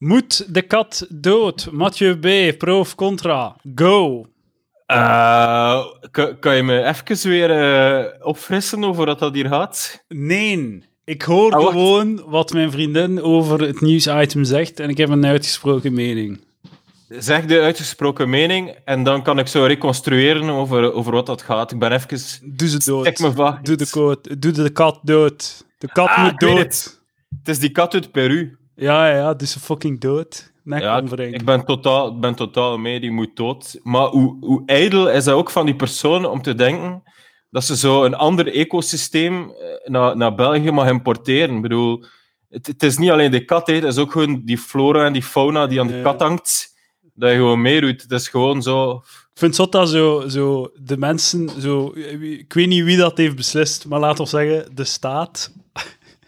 Moet de kat dood? Mathieu B, pro of contra? Go. Uh, kan, je me even weer uh, opfrissen over wat dat hier gaat? Nee. Ik hoor Ah, gewoon wat mijn vriendin over het nieuwsitem zegt en ik heb een uitgesproken mening. Zeg de uitgesproken mening en dan kan ik zo reconstrueren over, over wat dat gaat. Ik ben even... Doe ze dood. Me. Doe de, doe de kat dood. De kat Ah, moet dood. het. Het is die kat uit Peru. Ja, ja, ja, dus fucking dood. Nek Ja, ik, ben totaal, ik ben totaal mee, die moet dood. Maar hoe, hoe ijdel is dat ook van die persoon om te denken dat ze zo een ander ecosysteem eh, naar, naar België mag importeren? Ik bedoel, het, het is niet alleen de kat, hè, het is ook gewoon die flora en die fauna die aan de Ja. kat hangt, dat je gewoon meedoet. Het is gewoon zo... Ik vind het zot dat zo, zo de mensen, zo, ik weet niet wie dat heeft beslist, maar laten we zeggen, de staat.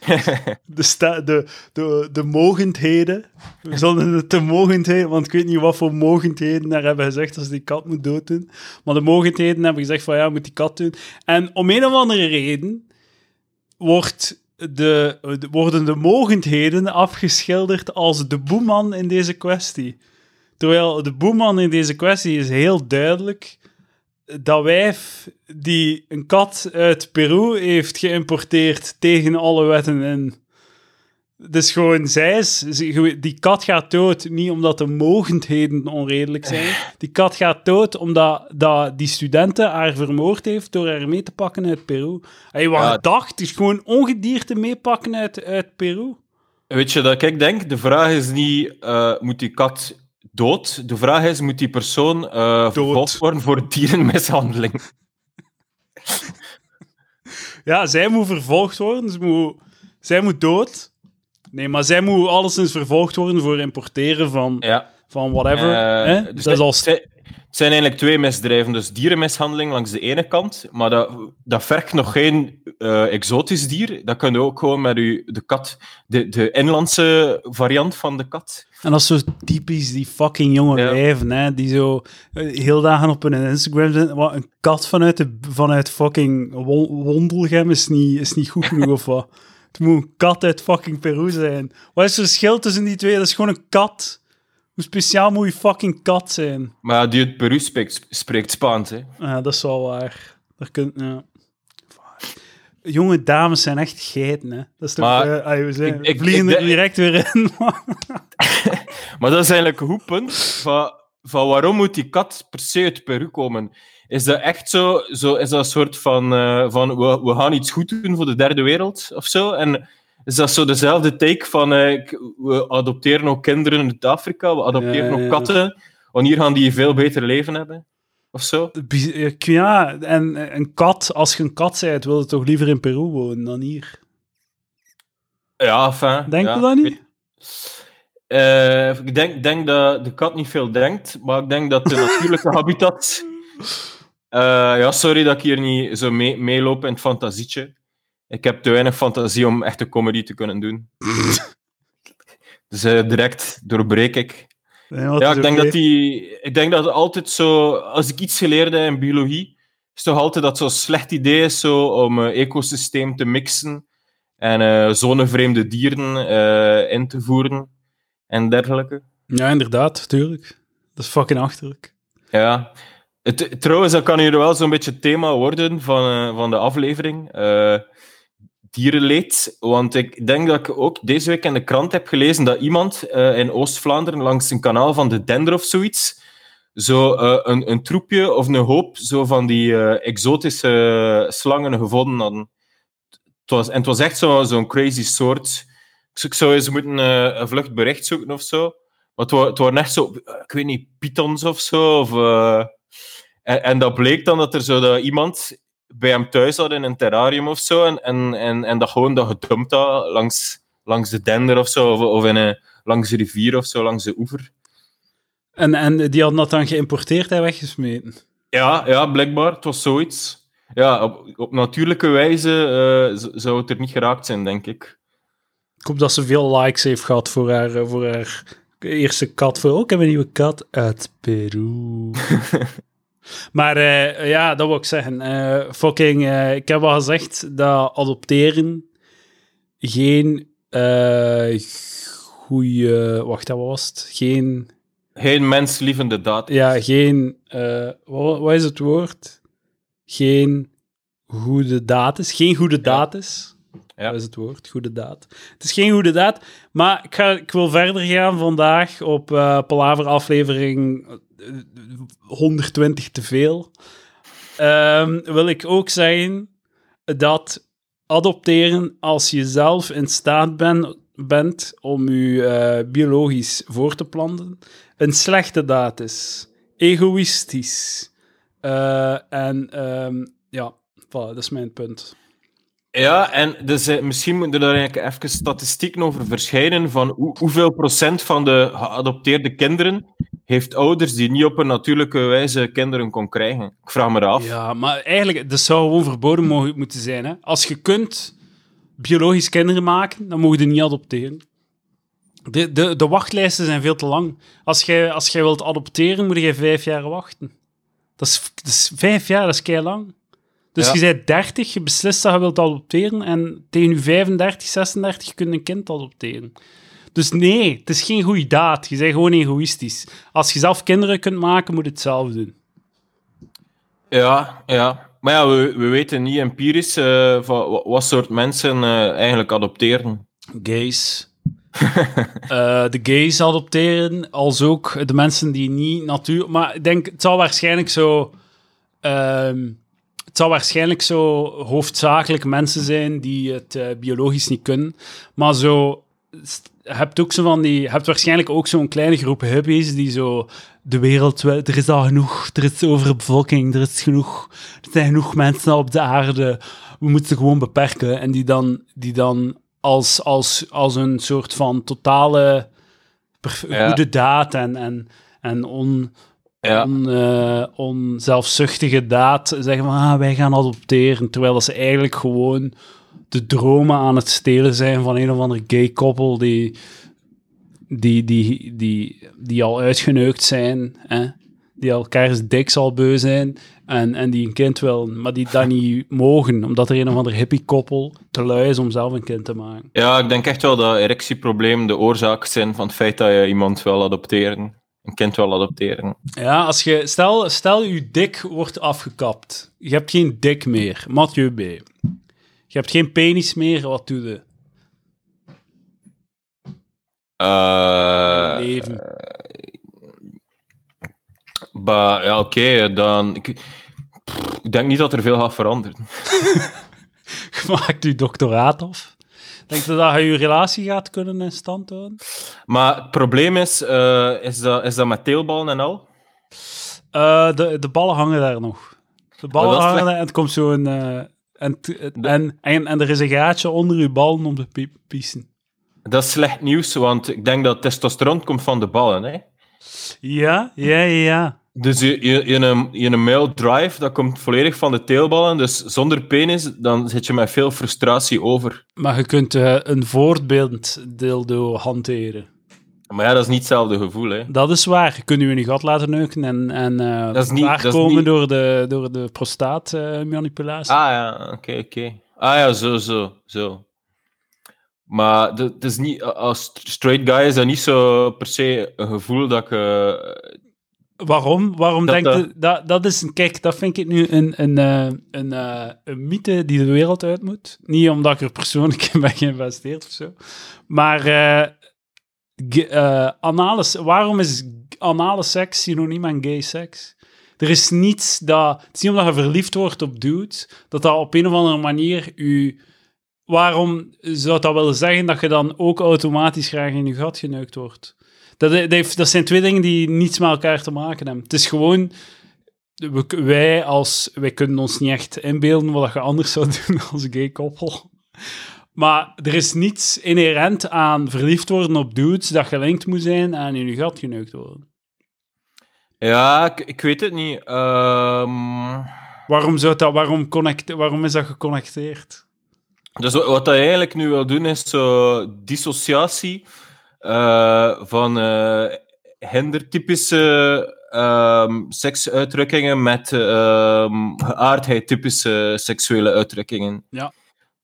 De, de, de, de mogendheden. We zullen de mogendheden, want ik weet niet wat voor mogendheden daar hebben gezegd als die kat moet dooddoen. Maar de mogendheden hebben gezegd van ja, moet die kat doen. En om een of andere reden wordt de, de- worden de mogendheden afgeschilderd als de boeman in deze kwestie. Terwijl de boeman in deze kwestie is heel duidelijk dat wijf die een kat uit Peru heeft geïmporteerd tegen alle wetten in. Dus gewoon, zij is, die kat gaat dood niet omdat de mogendheden onredelijk zijn. Die kat gaat dood omdat dat die studenten haar vermoord heeft door haar mee te pakken uit Peru. Ja. gedacht, het is gewoon ongedierte meepakken uit, uit Peru. Weet je dat ik denk? De vraag is niet, eh, moet die kat dood? De vraag is, moet die persoon eh vervolgd worden voor dierenmishandeling? Ja, zij moet vervolgd worden. Ze moet, zij moet dood. Nee, maar zij moet alleszins vervolgd worden voor importeren van, Ja. van whatever. Hè? dus dat is als... het, het zijn eigenlijk twee misdrijven. Dus dierenmishandeling langs de ene kant, maar dat, dat vergt nog geen eh, exotisch dier. Dat kun je ook gewoon met u, de kat, de, de inlandse variant van de kat. En dat is zo typisch die fucking jonge Ja. wijven, hè, die zo eh, heel dagen op hun Instagram zitten. Wat, een kat vanuit, de, vanuit fucking Won- Wondelgem is niet, is niet goed genoeg, of wat? Het moet een kat uit fucking Peru zijn. Wat is het verschil tussen die twee? Dat is gewoon een kat. Hoe speciaal moet je fucking kat zijn? Maar die uit Peru spreekt, spreekt Spaans. Hè. Ja, dat is wel waar. Daar kun, ja. Jonge dames zijn echt geiten, hè. Dat is toch... Maar eh, ah, we zijn, ik- ik- vliegen ik er direct weer in, man. Maar dat is eigenlijk een goed punt van, van waarom moet die kat per se uit Peru komen. Is dat echt zo? zo is dat een soort van, eh, van we, we gaan iets goed doen voor de derde wereld of zo? En is dat zo dezelfde take van eh, we adopteren ook kinderen uit Afrika, we adopteren Ja, ook ja. katten, want hier gaan die een veel beter leven hebben? Of zo? Eh, Ja, en eh, een kat, als je een kat bent, wil je toch liever in Peru wonen dan hier? Ja, enfin. Denk ja, je dat niet? Ik denk, denk dat de kat niet veel denkt, maar ik denk dat de natuurlijke habitat. Ja, sorry dat ik hier niet zo mee, meeloop in het fantasietje. Ik heb te weinig fantasie om echte comedy te kunnen doen. dus eh, direct doorbreek ik. Nee, Ja, ik denk dat die. Ik denk dat altijd zo. Als ik iets geleerd heb in biologie, is toch altijd dat zo'n slecht idee is zo, om een ecosysteem te mixen en eh zonnevreemde dieren eh, in te voeren en dergelijke. Ja, inderdaad, tuurlijk. Dat is fucking achterlijk. Ja. Het, trouwens, dat kan hier wel zo'n beetje het thema worden van, eh, van de aflevering. Dierenleed. Want ik denk dat ik ook deze week in de krant heb gelezen dat iemand eh, in Oost-Vlaanderen langs een kanaal van de Dender of zoiets zo eh, een, een troepje of een hoop zo van die eh, exotische slangen gevonden hadden. Het was, en het was echt zo- zo'n crazy soort. Ik zou eens moeten een vlucht bericht zoeken of zo. Maar het, het waren echt zo, ik weet niet, pythons of zo. Of, en, en dat bleek dan dat er zo dat iemand bij hem thuis had in een terrarium of zo. En, en, en, en dat gewoon dat gedumpt had langs, langs de dender of zo. Of, of in een, langs de rivier of zo, langs de oever. En, en die hadden dat dan geïmporteerd en weggesmeten. Ja, ja, blijkbaar. Het was zoiets. Ja, op, op natuurlijke wijze eh, zou het er niet geraakt zijn, denk ik. Ik hoop dat ze veel likes heeft gehad voor haar, voor haar eerste kat. Voor, oh, ik heb een nieuwe kat uit Peru. maar eh, ja, dat wil ik zeggen. Eh, fucking, eh, ik heb al gezegd dat adopteren geen goede... Wacht, dat was het. Geen... Geen menslievende daad. Ja, geen... wat, wat is het woord? Geen goede daad is. Geen goede daad is. Ja. Dat is het woord, goede daad. Het is geen goede daad, maar ik, ga, ik wil verder gaan vandaag op Palaver aflevering 120 te veel. Ehm, wil ik ook zeggen dat adopteren als je zelf in staat ben, bent om je eh, biologisch voor te planten, een slechte daad is. Egoïstisch. Eh, en ehm, ja, dat is mijn punt. Ja, en dus, eh, misschien moeten we daar eigenlijk even statistieken over verschijnen van hoe, hoeveel procent van de geadopteerde kinderen heeft ouders die niet op een natuurlijke wijze kinderen kon krijgen. Ik vraag me af. Ja, maar eigenlijk, dat zou gewoon verboden mogen moeten zijn. Hè? Als je kunt biologisch kinderen maken, dan mogen je niet adopteren. De, de, de wachtlijsten zijn veel te lang. Als jij als jij wilt adopteren, moet je vijf jaar wachten. Dat is, dat is vijf jaar, dat is kei lang. Dus Ja. je bent 30, je beslist dat je wilt adopteren en tegen je 35, 36 kun je een kind adopteren. Dus nee, het is geen goede daad. Je bent gewoon egoïstisch. Als je zelf kinderen kunt maken, moet je het zelf doen. Ja, ja. Maar ja, we, we weten niet empirisch eh, van wa- wat soort mensen eh, eigenlijk adopteren. Gays. Eh, de gays adopteren, als ook de mensen die niet natuur... Maar ik denk, het zal waarschijnlijk zo... ehm, het zal waarschijnlijk zo hoofdzakelijk mensen zijn die het biologisch niet kunnen. Maar zo... hebt ook zo van die... Hebt waarschijnlijk ook zo'n kleine groep hippies die zo... De wereld, er is al genoeg, er is overbevolking, er is genoeg... Er zijn genoeg mensen op de aarde. We moeten ze gewoon beperken. En die dan, die dan als, als, als een soort van totale Ja. goede daad en, en, en on, Ja. on, eh, onzelfzuchtige daad zeggen van ah, wij gaan adopteren, terwijl dat ze eigenlijk gewoon de dromen aan het stelen zijn van een of ander gay koppel die, die, die, die, die al uitgeneukt zijn, hè? die elkaars dik al beu zijn en, en die een kind willen, maar die dat niet mogen, omdat er een of ander hippie koppel te lui is om zelf een kind te maken. Ja, ik denk echt wel dat erectieproblemen de oorzaak zijn van het feit dat je iemand wil adopteren. Een kind wil adopteren. Ja, als je, stel, stel je dik wordt afgekapt. Je hebt geen dik meer. Mathieu B. Je hebt geen penis meer. Wat doe je? Eh, Leven. ja, oké, dan... Ik, pff, ik denk niet dat er veel gaat veranderen. Je maakt je doctoraat af. Denk je dat je je relatie gaat kunnen in stand houden? Maar het probleem is, eh, is, dat, is dat met teelballen en al? Eh, de, de ballen hangen daar nog. De ballen hangen en het komt zo een... eh, en, en, en, en er is een gaatje onder je ballen om te pissen. Dat is slecht nieuws, want ik denk dat testosteron komt van de ballen. Hè? Ja, ja, ja. Dus je, je, je, een, je een male drive, dat komt volledig van de teelballen. Dus zonder penis, dan zit je met veel frustratie over. Maar je kunt eh, een voortbeeld dildo hanteren. Maar ja, dat is niet hetzelfde gevoel. Hè? Dat is waar. Je kunt u in je gat laten neuken en, en eh Dat is niet- daar dat is komen niet- door de, door de prostaatmanipulatie. Ah ja, oké, oké. Ah ja, zo, zo, zo. Maar het is niet, als straight guy is dat niet zo per se een gevoel dat ik... eh, Waarom? Waarom Dat, denk je... Dat, dat is een... Kijk, dat vind ik nu een, een, eh, een, eh, een mythe die de wereld uit moet. Niet omdat ik er persoonlijk in ben geïnvesteerd of zo. Maar s- waarom is anale seks synoniem aan gay seks? Er is niets dat... Het is niet omdat je verliefd wordt op dudes, dat dat op een of andere manier u... Waarom zou dat willen zeggen dat je dan ook automatisch graag in je gat geneukt wordt? Dat, dat, zijn twee dingen die niets met elkaar te maken hebben. Het is gewoon... wij, als, wij kunnen ons niet echt inbeelden wat je anders zou doen als gay koppel. Maar er is niets inherent aan verliefd worden op dudes dat gelinkt moet zijn aan in je gat geneukt worden. Ja, ik, ik weet het niet. Ehm, Waarom, zou dat, waarom, connect, waarom is dat geconnecteerd? dus wat, hij eigenlijk nu wil doen, is zo dissociatie eh, van eh gendertypische ehm, seksuitdrukkingen met ehm geaardheid-typische seksuele uitdrukkingen. Ja.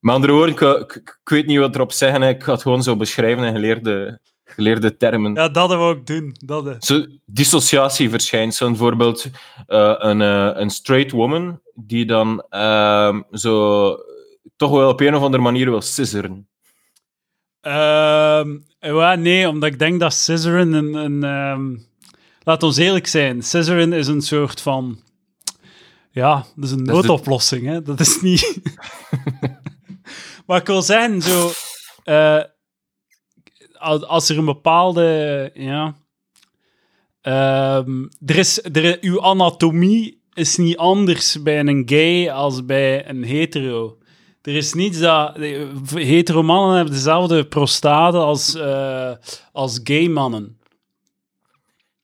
Met andere woorden, ik, ik, ik weet niet wat erop zeggen, ik ga het gewoon zo beschrijven in geleerde geleerde termen. Ja, dat wou ik doen. Dat. Zo, dissociatieverschijnselen, bijvoorbeeld eh, een, eh, een straight woman die dan ehm, zo toch wel op een of andere manier wil scissoren. Ehm, ja, nee, omdat ik denk dat scissoren een... een ehm, laat ons eerlijk zijn, scissoren is een soort van... Ja, dat is een noodoplossing, hè. Dat is niet... maar ik wil zeggen, zo... eh, als, er een bepaalde... Ja... ehm, er is, er, uw anatomie is niet anders bij een gay als bij een hetero. Er is niets dat... Hetero mannen hebben dezelfde prostate als, eh, als gay mannen.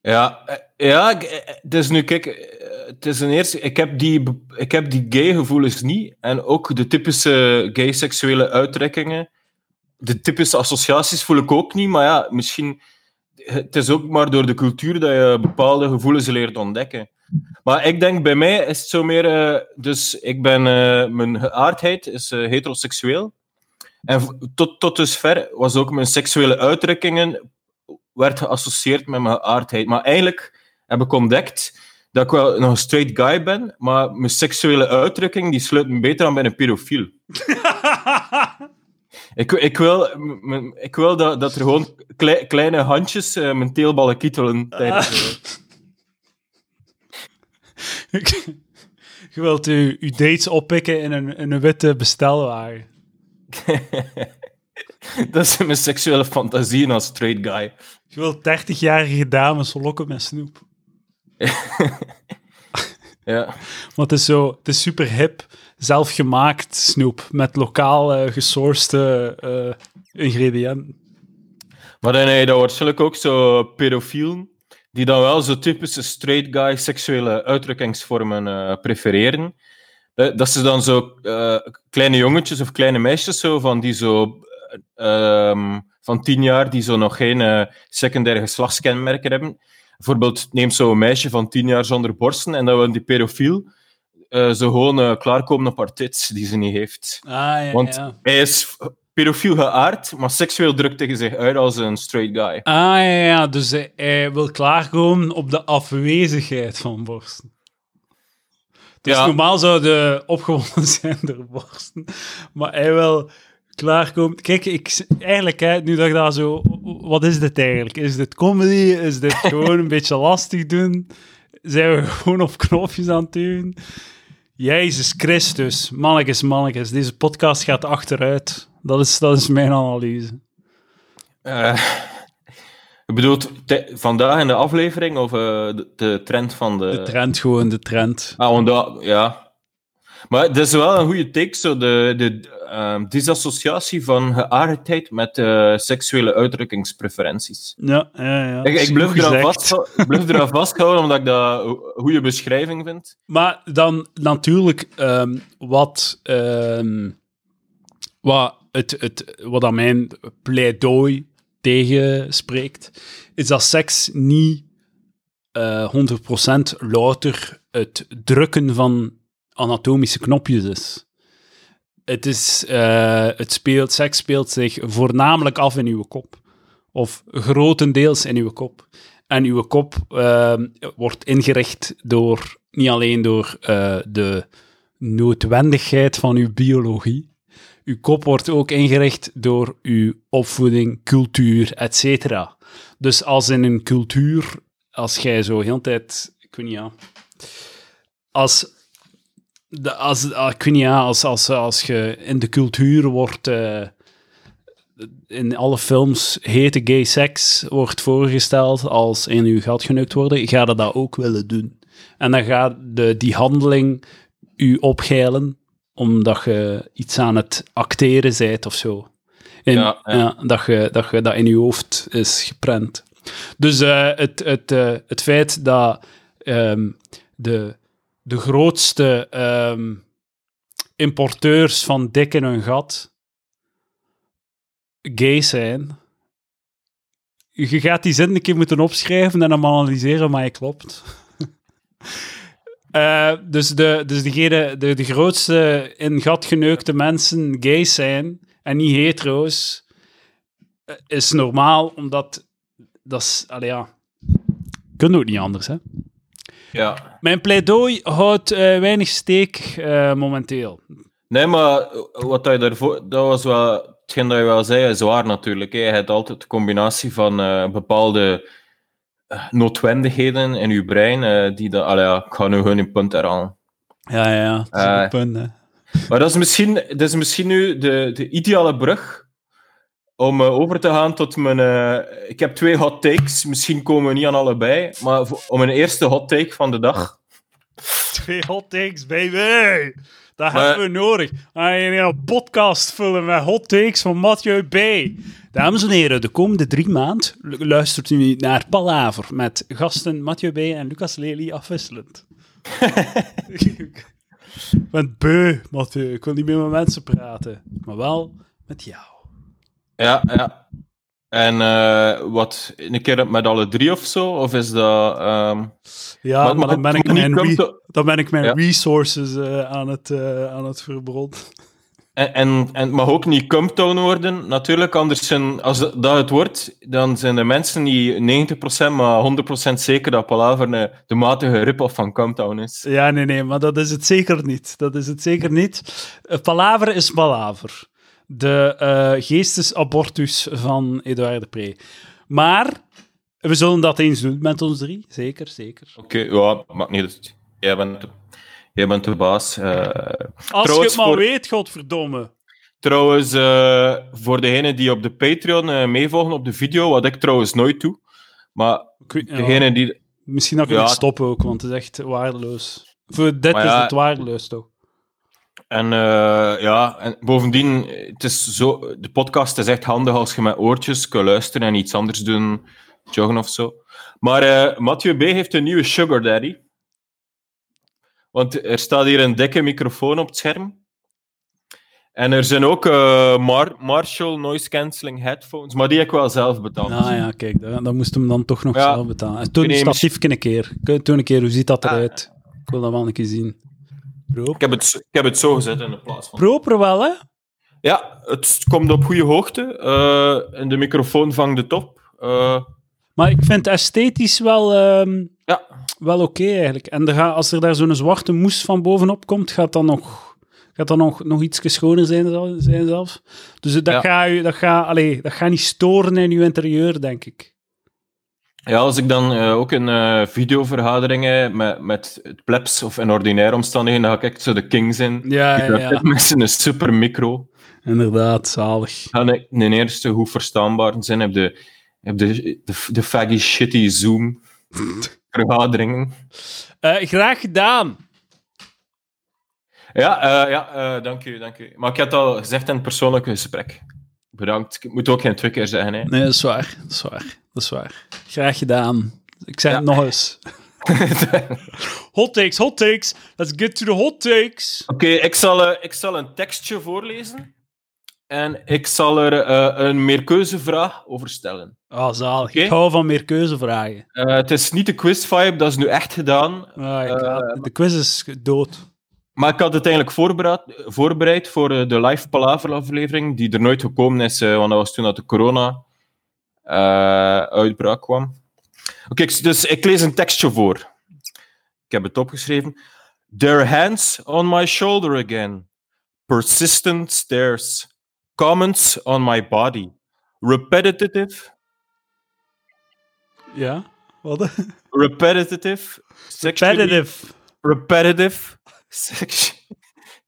Ja, eh, ja eh, is nu, kijk, eh, het is een eerste, ik heb die, ik heb die gay gevoelens niet. En ook de typische gay seksuele uittrekkingen, de typische associaties voel ik ook niet. Maar ja, misschien, het is ook maar door de cultuur dat je bepaalde gevoelens leert ontdekken. Maar ik denk, bij mij is het zo meer, eh, dus ik ben, eh, mijn geaardheid is eh, heteroseksueel. En tot, tot dusver was ook mijn seksuele uitdrukkingen werd geassocieerd met mijn geaardheid. Maar eigenlijk heb ik ontdekt dat ik wel nog een straight guy ben, maar mijn seksuele uitdrukking die sluit me beter aan bij een pedofiel. Ik, ik wil, m- m- ik wil dat, dat er gewoon klei- kleine handjes eh, mijn teelballen kietelen tijdens... Je wilt uw, uw dates oppikken in een, in een witte bestelwagen. dat is mijn seksuele fantasieën als straight guy. Je wilt 30-jarige dames lokken met snoep. Ja. Want het is zo, het is super hip, zelfgemaakt snoep met lokaal eh, gesourced eh, ingrediënten. Maar dan heb je dat waarschijnlijk ook zo pedofielen, die dan wel zo typische straight guy seksuele uitdrukkingsvormen eh, prefereren. Dat ze dan zo kleine jongetjes of kleine meisjes zo, van die zo eh, ehm, van tien jaar die zo nog geen secundaire geslachtskenmerken hebben. Bijvoorbeeld neemt zo'n meisje van tien jaar zonder borsten en dan wil die pedofiel eh, zo gewoon eh, klaarkomen op haar tits die ze niet heeft. Ah, ja, Want ja. hij is pedofiel geaard, maar seksueel drukt hij zich uit als een straight guy. Ah, ja, ja, dus hij, hij wil klaarkomen op de afwezigheid van borsten. Dus Ja. normaal zou de opgewonden zijn door borsten, maar hij wil klaarkomen. Kijk, ik, eigenlijk, hè, nu dat ik daar zo... Wat is dit eigenlijk? Is dit comedy? Is dit gewoon een beetje lastig doen? Zijn we gewoon op knopjes aan het duwen? Jezus Christus, mannetjes, mannetjes, deze podcast gaat achteruit. Dat is, dat is mijn analyse. Je bedoelt te- vandaag in de aflevering of de, de trend van de. De trend, gewoon de trend. Ah, want dat- ja. Maar het is wel een goede take, zo de, de ehm, disassociatie van geaardheid met eh, seksuele uitdrukkingspreferenties. Ja, ja, ja. Ik, ik blijf eraan, vast, eraan vasthouden omdat ik dat een goede beschrijving vind. Maar dan natuurlijk, ehm, wat, ehm, wat, het, het, wat aan mijn pleidooi tegenspreekt, is dat seks niet eh 100% louter het drukken van anatomische knopjes is. Het is, eh, het speelt, seks speelt zich voornamelijk af in uw kop. Of grotendeels in uw kop. En uw kop ehm, wordt ingericht door, niet alleen door eh, de noodwendigheid van uw biologie. Uw kop wordt ook ingericht door uw opvoeding, cultuur, etc. Dus als in een cultuur, als jij zo heel tijd, ik weet niet, ja, als, de, als, ah, ik weet niet, als, als, als je in de cultuur wordt, eh, in alle films hete gay seks wordt voorgesteld als in uw gat geneukt worden, ga je dat ook willen doen. En dan gaat de, die handeling u opgeilen, omdat je iets aan het acteren bent of zo. Ja. ja, dat, je, dat je dat in je hoofd is geprent. Dus eh, het, het, eh, het feit dat ehm, de, de grootste ehm, importeurs van dik in hun gat gay zijn. Je gaat die zin een keer moeten opschrijven en dan analyseren, maar je klopt. Eh, dus de, dus degene, de, de grootste in gat geneukte mensen gay zijn en niet hetero's, eh, is normaal, omdat dat is, ja, kunnen ook niet anders, hè. Ja. Mijn pleidooi houdt eh, weinig steek eh, momenteel. Nee, maar wat dat je daarvoor... Dat was wel... Hetgeen dat je wel zei, is waar natuurlijk. Hè. Je hebt altijd de combinatie van eh, bepaalde eh, noodwendigheden in je brein, eh, die dat... Ja, ik ga nu gewoon een punt herhalen. Ja, ja, ja. Dat is een Eh. punt, hè. Maar dat is misschien, dat is misschien nu de, de ideale brug om eh, over te gaan tot mijn... eh, ik heb twee hot takes. Misschien komen we niet aan allebei. Maar voor- om een eerste hot take van de dag... Twee hot takes, baby! Dat Maar- hebben we nodig. Een podcast vullen met hot takes van Mathieu B. Dames en heren, de komende drie maanden lu- luistert u naar Palaver met gasten Mathieu B. en Lucas Lely afwisselend. Ik ben beu, Mathieu. Ik wil niet meer met mensen praten, maar wel met jou. Ja, ja. En eh, wat, een keer met alle drie of zo? Of is dat... ehm, Ja, maar, maar- dan, ben ik mijn komt re- dan ben ik mijn Ja. resources eh, aan, het, eh, aan het. En, en, en het mag ook niet Comptown worden, natuurlijk. Anders zijn, als dat het wordt, dan zijn de mensen niet 90%, maar 100% zeker dat Palaver de matige rip-off van Comptown is. Ja, nee, nee, maar dat is het zeker niet. Dat is het zeker niet. Palaver is palaver. De eh, geestesabortus van Edouard de Pre. Maar we zullen dat eens doen met ons drie. Zeker, zeker. Oké, ja, maakt niet uit. Jij bent, de- jij bent de baas. eh. Als je het maar voor- weet, godverdomme. trouwens, eh, voor degenen die op de Patreon meevolgen op de video, wat ik trouwens nooit doe, maar ja, die... misschien dat ik Ja. het stoppen ook, want het is echt waardeloos. Voor dit is het waardeloos, toch? En eh, ja, en bovendien, het is zo, de podcast is echt handig als je met oortjes kan luisteren en iets anders doen, joggen of zo. Maar eh Mathieu B. heeft een nieuwe Sugar Daddy. Want er staat hier een dikke microfoon op het scherm. En er zijn ook eh, Mar- Marshall noise cancelling headphones, maar die heb ik wel zelf betaald. Ah ja, kijk, dat, dat moest hem dan toch nog Ja. zelf betalen. En Nee, een statiefje een keer. Toon een keer, hoe ziet dat Ah. eruit? Ik wil dat wel een keer zien. Proper. Ik, heb het, zo- ik heb het zo gezet in de plaats van. Proper wel, hè? Ja, het komt op goede hoogte. eh, en de microfoon vangt de top. Eh, Maar ik vind esthetisch wel, ehm, ja, wel oké eigenlijk. En er gaat- als er daar zo'n zwarte moes van bovenop komt, gaat dat nog, gaat dat nog, nog iets schoner zijn, zijn zelfs. Dus dat, Ja. gaat u, dat, allee, dat gaat niet storen in uw interieur, denk ik. Ja, als ik dan eh, ook in eh, videovergaderingen met, met plebs of in ordinaire omstandigheden, dan ga ik echt zo de king zijn. Ja, Ik heb met zijn super micro. inderdaad, zalig. Ga ik een eerste goed verstaanbaar zijn. Heb de, heb de, de, de faggy shitty Zoom vergaderingen. Eh, graag gedaan. Ja, ja dank u, dank u. Maar ik het al gezegd in het persoonlijke gesprek. Bedankt. Ik moet ook geen twee keer zeggen. Hè. Nee, dat is waar. Dat is waar. Dat is waar. Graag gedaan. Ik zeg Ja. het nog eens. Hot takes, hot takes. Let's get to the hot takes. Oké, ik, zal, eh, ik zal een tekstje voorlezen. En ik zal er eh, een meerkeuzevraag over stellen. Ah, zalig. Oké. Ik hou van meer keuzevragen. Eh, het is niet de quiz-vibe, dat is nu echt gedaan. Ah, de quiz is dood. Maar ik had het eigenlijk voorbereid, voorbereid voor eh, de live Palaver-aflevering, die er nooit gekomen is, eh, want dat was toen dat de corona-uitbraak kwam. Oké, dus ik lees een tekstje voor. Ik heb het opgeschreven. Their hands on my shoulder again. Persistent stares. Comments on my body. Repetitive. Ja? Wat? Repetitive. Repetitive. Repetitive.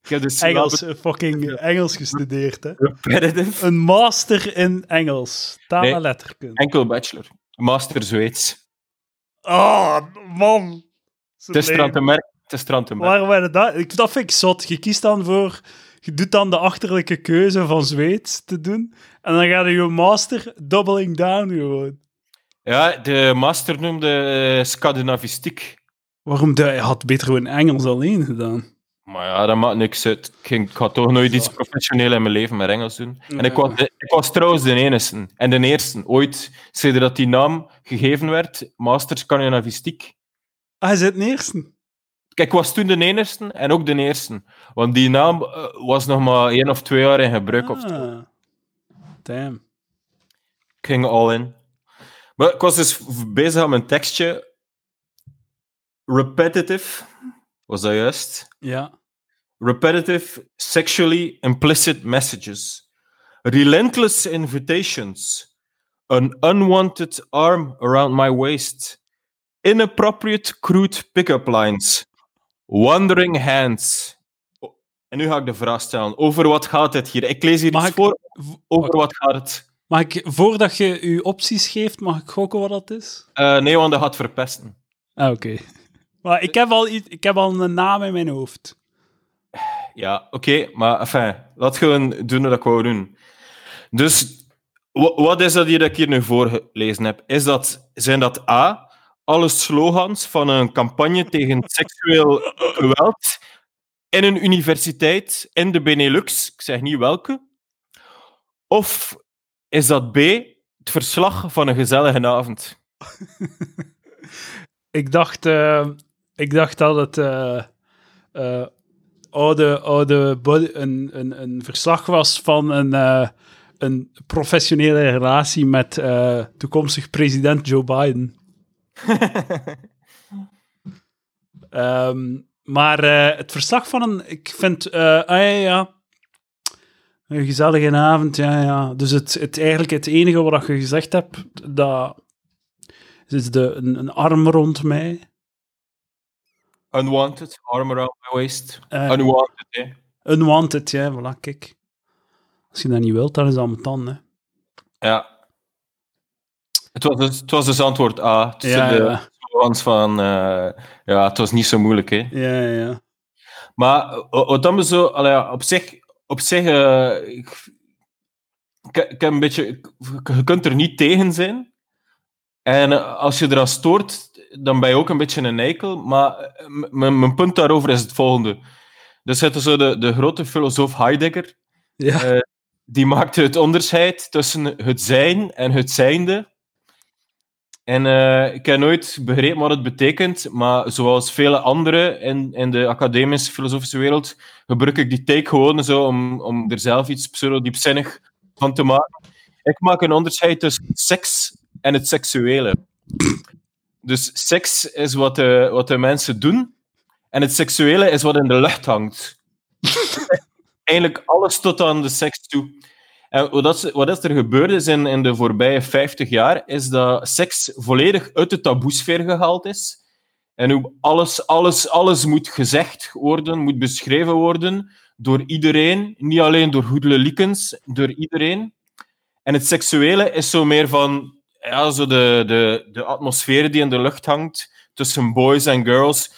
Ik heb dus Engels. eh, Fucking Engels gestudeerd, hè. Repetitive. Een master in Engels. Taal en Nee. letterkunde. Enkel bachelor. Master Zweeds. Oh, man. Het is er aan te merken. Het is er. Waarom werd dat? Ik, dat vind ik zot. Je kiest dan voor... Je doet dan de achterlijke keuze van Zweeds te doen. En dan ga je je master doubling down gewoon. Ja, de master noemde eh, Scandinavistiek. Waarom? De, had beter gewoon Engels alleen gedaan. Maar ja, dat maakt niks uit. Ik, ging, ik ga toch nooit iets professioneel in mijn leven met Engels doen. En ik was, de- ik was trouwens de enige. En de eerste. Ooit, sinds dat die naam gegeven werd, Master Scandinavistiek. Ah, hij zit in eerste. Kijk, ik was toen de enige en ook de eerste. Want die naam eh, was nog maar één of twee jaar in gebruik. Of. Ah. Damn. ging all in. Maar ik was dus bezig aan mijn tekstje. Repetitive, was dat juist? Ja. Repetitive, sexually implicit messages. Relentless invitations. An unwanted arm around my waist. Inappropriate crude pick-up lines. Wandering hands. En nu ga ik de vraag stellen. Over wat gaat het hier? Ik lees hier Mag iets ik- voor. Over wat gaat het? Mag ik, voordat je je opties geeft, mag ik gokken wat dat is? Eh, nee, want dat gaat verpesten. Ah, oké. Maar ik heb, al iets, ik heb al een naam in mijn hoofd. Ja, oké, maar enfin, laat gewoon doen wat ik wou doen. Dus, wa- wat is dat hier dat ik hier nu voorgelezen heb? Is dat, zijn dat A, alle slogans van een campagne tegen seksueel geweld in een universiteit in de Benelux, ik zeg niet welke, of is dat B, het verslag van een gezellige avond? Ik dacht, eh, ik dacht dat het eh, eh, oude, oude body- een, een, een verslag was van een, eh, een professionele relatie met toekomstig president Joe Biden. Ehm, maar het verslag van een, ik vind, ah ja, ja, een gezellige avond, ja, ja. Dus het, het, eigenlijk het enige wat je gezegd hebt, dat is de, een, een arm rond mij. Unwanted, arm around my waist. Eh, Unwanted, hè. unwanted, ja, voilà, kijk. Als je dat niet wilt, dan is dat dan, hè. Ja. Het was dus, het was dus antwoord A. Tussen Ja, de ja. van... eh, ja, het was niet zo moeilijk, hè. Ja, ja. Maar wat dan zo... allee, op zich... Op zich eh, ik, ik, ik heb een beetje... Je kunt er niet tegen zijn. En als je eraan stoort, dan ben je ook een beetje een eikel. Maar eh, mijn punt daarover is het volgende. Dus het is zo de, de grote filosoof Heidegger. Ja, Eh, die maakte het onderscheid tussen het zijn en het zijnde. En eh, ik heb nooit begrepen wat het betekent, maar zoals vele anderen in, in de academische filosofische wereld, gebruik ik die take gewoon zo om, om er zelf iets pseudo-diepzinnig van te maken. Ik maak een onderscheid tussen seks en het seksuele. Dus seks is wat de, wat de mensen doen, en het seksuele is wat in de lucht hangt eigenlijk alles tot aan de seks toe. En wat, wat er gebeurd is in, in de voorbije 50 jaar, is dat seks volledig uit de taboesfeer gehaald is. En hoe alles, alles, alles moet gezegd worden, moet beschreven worden door iedereen. Niet alleen door hoedeliekens, door iedereen. En het seksuele is zo meer van ja, zo de, de, de atmosfeer die in de lucht hangt tussen boys en girls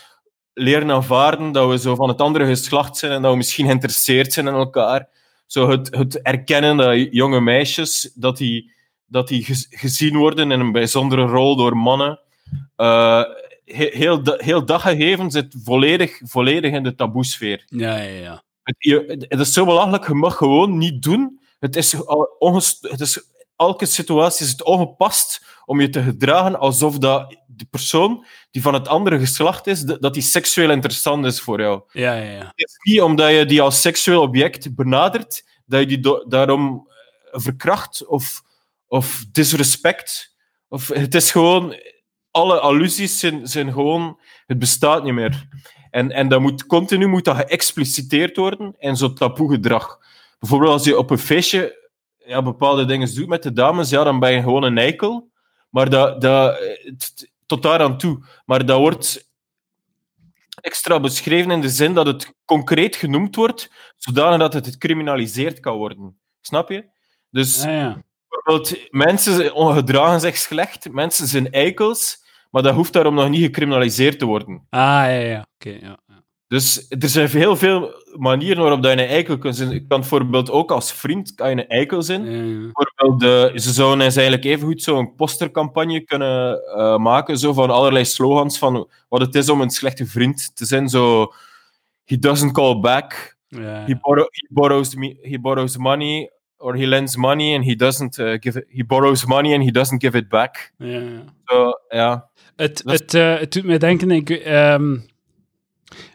leren aanvaarden dat we zo van het andere geslacht zijn en dat we misschien geïnteresseerd zijn in elkaar. Zo het, het erkennen dat jonge meisjes dat die, dat die gez- gezien worden in een bijzondere rol door mannen. He- heel, heel zit volledig, volledig in de taboesfeer. ja, ja. ja. Het, het is zo belachelijk, je mag gewoon niet doen. Het is, ongest- het is, elke situatie is het ongepast om je te gedragen alsof dat de persoon die van het andere geslacht is, dat die seksueel interessant is voor jou. Ja, ja, ja. Het is niet omdat je die als seksueel object benadert, dat je die daarom eh, verkracht of, of disrespect. Of, het is gewoon... Alle allusies zijn, zijn gewoon... Het bestaat niet meer. En, en dat moet continu moet dat geëxpliciteerd worden in zo'n taboe-gedrag. Bijvoorbeeld als je op een feestje ja, bepaalde dingen doet met de dames, ja, dan ben je gewoon een eikel. Maar dat, dat, tot daar aan toe. Maar dat wordt extra beschreven in de zin dat het concreet genoemd wordt, zodanig dat het gecriminaliseerd kan worden. Snap je? Dus ja, ja. bijvoorbeeld, mensen gedragen zich slecht, mensen zijn eikels, maar dat hoeft daarom nog niet gecriminaliseerd te worden. Ah, ja, ja. Oké, ja. ja. Dus er zijn heel veel manieren waarop dat je een eikel kunt zijn. Je kan bijvoorbeeld ook als vriend kan je een eikel zijn. Bijvoorbeeld, eh, ze zouden eens eigenlijk evengoed zo'n postercampagne kunnen eh, maken, zo van allerlei slogans van wat het is om een slechte vriend te zijn. Zo, he doesn't call back, Ja, he, ja. borrow, he, borrows, me, he borrows money, or he lends money and he doesn't uh, give it, he borrows money and he doesn't give it back. ja, ja. Zo, ja. Het, is- het, eh, het doet mij denken, ik, ehm,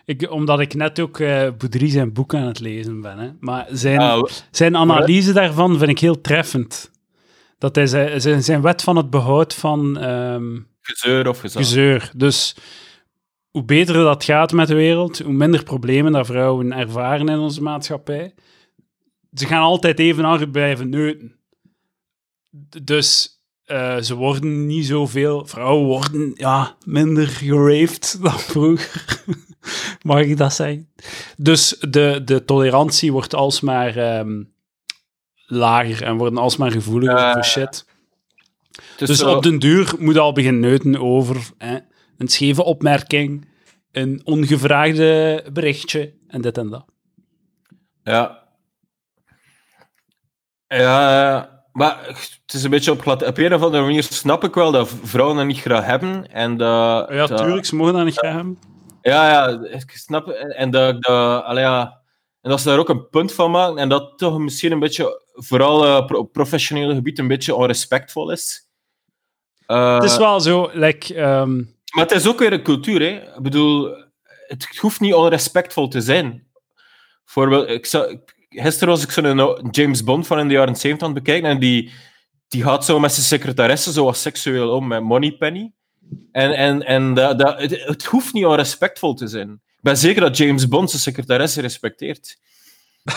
ik, omdat ik net ook eh Boudry zijn boek aan het lezen ben. Hè. Maar zijn, Ah, zijn analyse daarvan vind ik heel treffend. Dat hij zijn, zijn, wet van het behoud van ehm, Gezeur of gezag. gezeur. Dus hoe beter dat gaat met de wereld, hoe minder problemen dat vrouwen ervaren in onze maatschappij. Ze gaan altijd even hard blijven neuten. Dus eh, ze worden niet zoveel... Vrouwen worden ja, minder geraved dan vroeger. Mag ik dat zeggen? Dus de, de tolerantie wordt alsmaar ehm, lager en worden alsmaar gevoeliger voor shit. Dus op den duur moet je al beginnen neuten over hè, een scheve opmerking, een ongevraagde berichtje en dit en dat. Ja. Ja, maar het is een beetje op glad. Op een of andere manier snap ik wel dat vrouwen dat niet graag hebben. En dat, Ja, tuurlijk, ze mogen dat niet graag hebben. Ja, ja, ik snap. En dat, dat, allee, ja, en dat ze daar ook een punt van maken. En dat toch misschien een beetje, vooral eh, pro- op professionele gebied, een beetje onrespectvol is. Eh, Het is wel zo, like, ehm, Maar het is ook weer een cultuur, hè. Ik bedoel, het hoeft niet onrespectvol te zijn. Bijvoorbeeld, ik zou, gisteren was ik zo'n James Bond van in de jaren 70 aan het bekijken en die, die gaat zo met zijn secretaresse zo wat seksueel om met Moneypenny. En, en, en dat, dat, het, het hoeft niet onrespectvol te zijn. Ik ben zeker dat James Bond zijn secretaresse respecteert. ik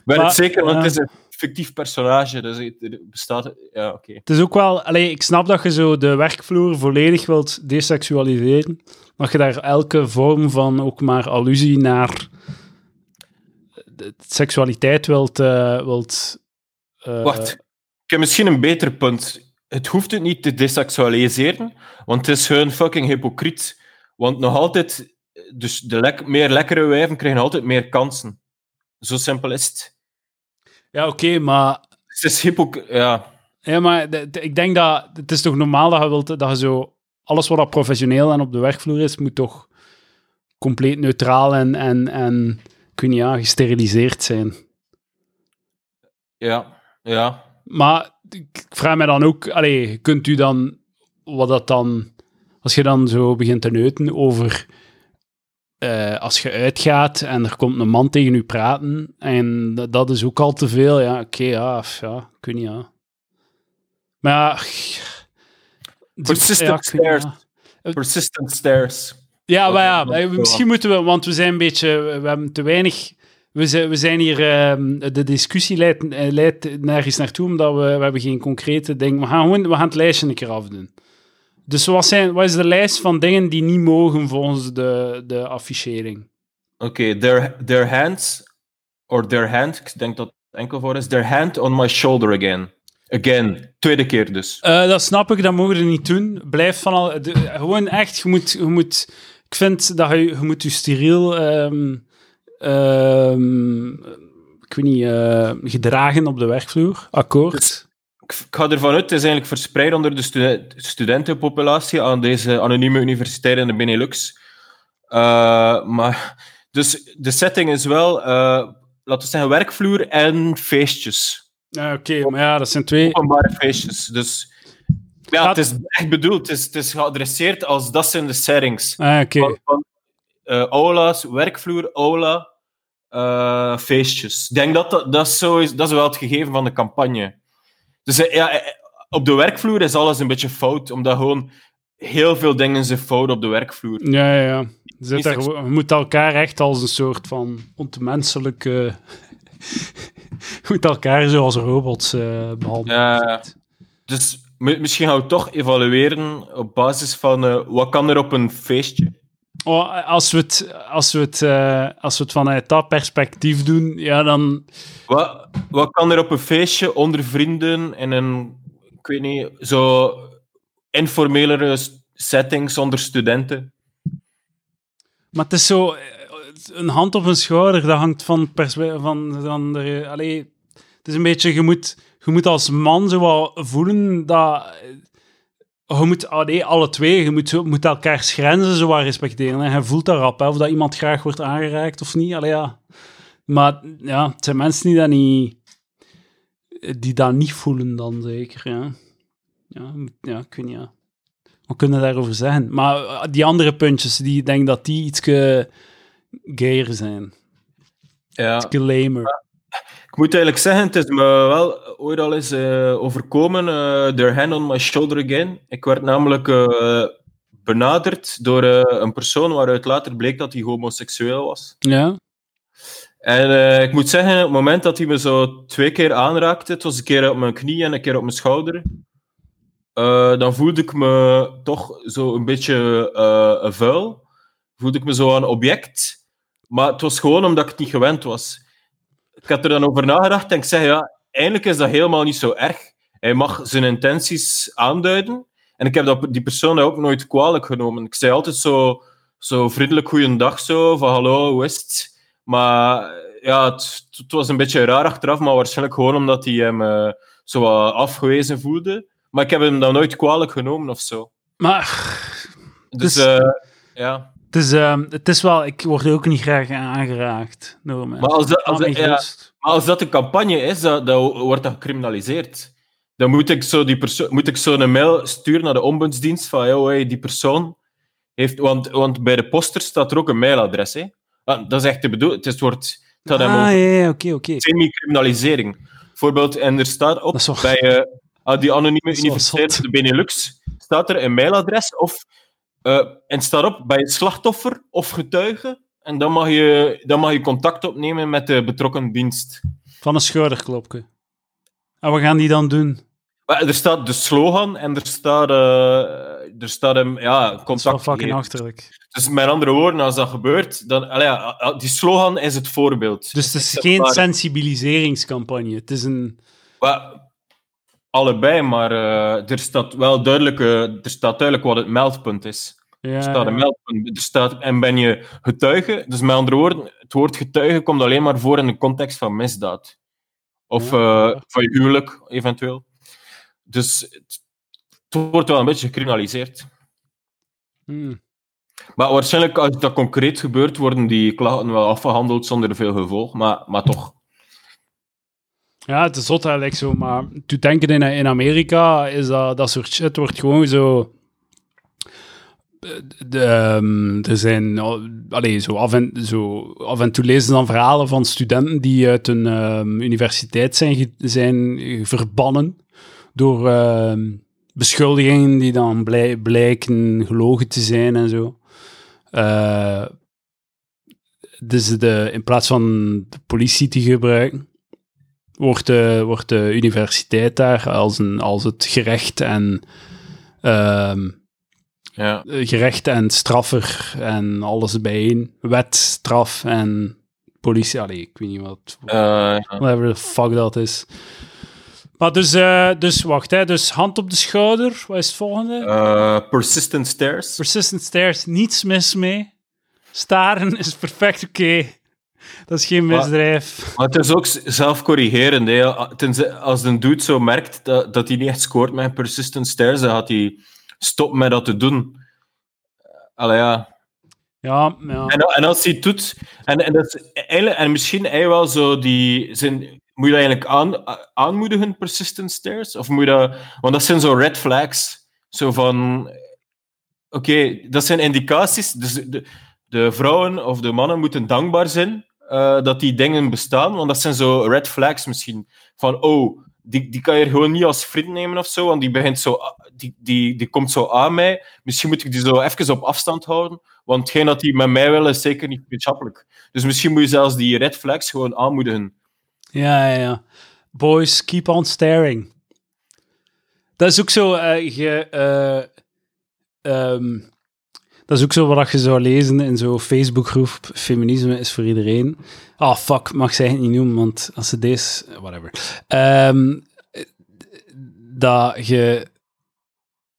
ben Maar, het zeker, want het is een fictief personage, dus het bestaat... Ja, oké. het is ook wel... Allee, ik snap dat je zo de werkvloer volledig wilt deseksualiseren. Dat je daar elke vorm van ook maar allusie naar de seksualiteit wilt... eh, wilt eh, Wacht, ik heb misschien een beter punt. Het hoeft het niet te deseksualiseren, want het is gewoon fucking hypocriet. Want nog altijd, dus de lek- meer lekkere wijven krijgen altijd meer kansen. Zo simpel is het. Ja, oké, maar... Het is hypocriet. Ja. Ja, maar ik denk dat het is toch normaal dat je wilt dat je zo alles wat dat professioneel en op de werkvloer is, moet toch compleet neutraal en, en, en weet niet, ja, gesteriliseerd zijn. Ja. Ja. Maar ik vraag me dan ook, allee, kunt u dan, wat dat dan, als je dan zo begint te neuten over, eh, als je uitgaat en er komt een man tegen u praten, en dat, dat is ook al te veel, ja, oké, ja, f- ja, ik weet niet, ja. Maar ja... Persistent ja, stairs. ja. Persistent stairs. Ja, maar ja, eh, misschien moeten we, want we zijn een beetje, we hebben te weinig, we zijn, we zijn hier, ehm, de discussie leidt, eh, leidt nergens naartoe, omdat we, we hebben geen concrete dingen. We gaan gewoon, we gaan het lijstje een keer afdoen. Dus wat, zijn, wat is de lijst van dingen die niet mogen volgens de, de affichering? Oké, their, their hands, or their hand, ik denk dat het enkel voor is, their hand on my shoulder again. Again. Tweede keer dus. Eh, dat snap ik, dat mogen we niet doen. Blijf van al, de- gewoon echt, je moet, je moet, ik vind dat je, je moet je steriel, ehm, ik weet niet, eh, gedragen op de werkvloer, akkoord. ik ik ga ervan uit, het is eigenlijk verspreid onder de stu- studentenpopulatie aan deze anonieme universiteit in de Benelux. Eh, maar, dus de setting is wel, eh, laten we zeggen, werkvloer en feestjes. Ja, oké, maar ja, dat zijn twee. Openbare feestjes. Dus ja, Gaat- het is echt bedoeld, het is, het is geadresseerd als dat zijn de settings. Ah, oké. Van, van aula's, werkvloer, aula, eh, feestjes. Ik denk dat dat, dat, is zo is, dat is wel het gegeven van de campagne. Dus eh, ja, eh, op de werkvloer is alles een beetje fout, omdat gewoon heel veel dingen zijn fout op de werkvloer. Ja, ja, ja. Je, zit Niet daar, seks- gewoon- je moet elkaar echt als een soort van onmenselijke... je moet elkaar zoals robots eh, behandelen. Ja. Dus mi- misschien gaan we toch evalueren op basis van wat kan er op een feestje. Oh, als, we het, als, we het, eh, als we het vanuit dat perspectief doen, ja, dan... Wat, wat kan er op een feestje onder vrienden in een, ik weet niet, zo informelere setting zonder studenten? Maar het is zo... eh, Een hand op een schouder, dat hangt van... van, van de, allee, het is een beetje... Je moet, je moet als man zo wel voelen dat... Je moet allee, alle twee, je moet, moet elkaars grenzen respecteren. En je voelt dat rap, hè, of dat iemand graag wordt aangeraakt of niet. Allee, ja. Maar ja, het zijn mensen die dat niet... Die dat niet voelen dan zeker, ja. Ja, ja ik weet niet, ja. Wat kunnen daarover zeggen? Maar eh, die andere puntjes, die denk dat die iets gayer zijn. Ja. Iets lamer. Ik moet eigenlijk zeggen, het is me wel ooit al eens uh, overkomen, uh, their hand on my shoulder again. Ik werd namelijk uh, benaderd door een persoon waaruit later bleek dat hij homoseksueel was. Ja. En ik moet zeggen, op het moment dat hij me zo twee keer aanraakte, het was een keer op mijn knie en een keer op mijn schouder, dan voelde ik me toch zo een beetje vuil. Voelde ik me zo een object. Maar het was gewoon omdat ik het niet gewend was ik had er dan over nagedacht en ik zeg, ja, eigenlijk is dat helemaal niet zo erg. Hij mag zijn intenties aanduiden. En ik heb dat, die persoon ook nooit kwalijk genomen. Ik zei altijd zo, zo vriendelijk goeiedag, zo, van hallo, hoe is het? Maar ja, het, het, was een beetje raar achteraf, maar waarschijnlijk gewoon omdat hij hem uh, zo afgewezen voelde. Maar ik heb hem dan nooit kwalijk genomen of zo. Maar... Dus, dus... Uh, ja. Het is, uh, het is wel, ik word ook niet graag aangeraakt door Maar als dat, als, ja, maar als dat een campagne is, dan, dan wordt dat gecriminaliseerd. Dan moet ik zo, die persoon, moet ik zo een mail sturen naar de ombudsdienst van hey, die persoon heeft... Want, want bij de poster staat er ook een mailadres. Hè? Ah, dat is echt de bedoeling. Het wordt... Dat ah, ja, oké, oké. Semi-criminalisering. Bijvoorbeeld, en er staat op bij uh, die anonieme universiteit de Benelux, staat er een mailadres of uh, en staat op bij het slachtoffer of getuige. En dan mag, je, dan mag je contact opnemen met de betrokken dienst. Van een schouderklopje. En wat gaan die dan doen? Er staat de slogan en er staat, uh, er staat een ja, contact. Dat is wel fucking achterlijk. Dus met andere woorden, als dat gebeurt, dan, ja, die slogan is het voorbeeld. Dus het is geen sensibiliseringscampagne. Het is een. Allebei, maar uh, er staat wel duidelijk, uh, er staat duidelijk wat het meldpunt is. Ja, er staat een meldpunt. Er staat, en ben je getuige, dus met andere woorden, het woord getuige komt alleen maar voor in de context van misdaad. Of uh, van je huwelijk, eventueel. Dus het, het, wordt wel een beetje gecriminaliseerd. Hmm. Maar waarschijnlijk, als dat concreet gebeurt, worden die klachten wel afgehandeld zonder veel gevolg. Maar, maar toch. Ja, het is zot eigenlijk zo, maar te denken in, in Amerika is dat, dat soort shit wordt gewoon zo... De, um, er zijn, allee, zo, af en, zo af en toe lezen dan verhalen van studenten die uit een um, universiteit zijn, zijn verbannen door uh, beschuldigingen die dan blij, blijken gelogen te zijn en zo. Uh, dus de, in plaats van de politie te gebruiken, wordt de, wordt de universiteit daar als, een, als het gerecht en uh, ja. gerecht en straffer en alles bijeen. Wet, straf en politie. Allee, ik weet niet wat. Uh, whatever the fuck dat is. Maar dus, uh, dus wacht, hè, dus hand op de schouder. Wat is het volgende? Uh, persistent stairs. Persistent stairs, niets mis mee. Staren is perfect oké. Dat is geen misdrijf. Maar, het is ook zelfcorrigerend. Hè. Als een dude zo merkt dat, dat hij niet echt scoort met persistent stairs, dan gaat hij stoppen met dat te doen. Allee, ja. Ja, ja. En, en als hij het doet... En, en, dat is en misschien hij wel zo die... Zijn, moet je dat eigenlijk aan, aanmoedigen, persistent stairs? Of moet je dat... Want dat zijn zo red flags. Zo van... Oké, dat zijn indicaties. Dus de, de vrouwen of de mannen moeten dankbaar zijn uh, dat die dingen bestaan. Want dat zijn zo red flags misschien. Van, oh, die, die kan je gewoon niet als vriend nemen of zo. Want die, begint zo, die, die, die komt zo aan mij. Misschien moet ik die zo even op afstand houden. Want hetgeen dat die met mij willen is zeker niet wetenschappelijk. Dus misschien moet je zelfs die red flags gewoon aanmoedigen. Ja, ja, ja. Boys, keep on staring. Dat is ook zo. Uh, je, uh, dat is ook zo wat je zou lezen in zo'n Facebookgroep. Feminisme is voor iedereen. Ah, oh, fuck, mag zij het niet noemen, want als ze deze... Whatever. Um, dat je...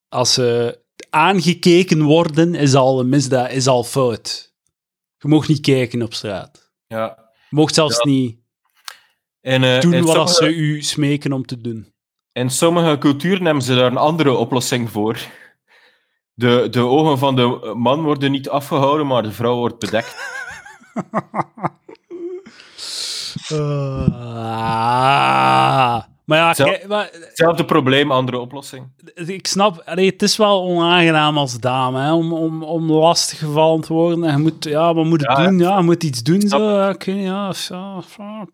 Als ze aangekeken worden, is al een misdaad, is al fout. Je mag niet kijken op straat. Ja. Je mag zelfs ja. niet en, uh, doen wat sommige... ze u smeken om te doen. In sommige culturen hebben ze daar een andere oplossing voor. De, de ogen van de man worden niet afgehouden, maar de vrouw wordt bedekt. uh, Maar ja, Zelf- kijk, maar, Hetzelfde probleem, andere oplossing. ik snap, allee, het is wel onaangenaam als dame, hè, om, om, om lastig gevallen te worden. En je moet, ja, wat moet Ja, doen? Ja, je moet iets doen, snap. zo. Ja, ik ja, ja,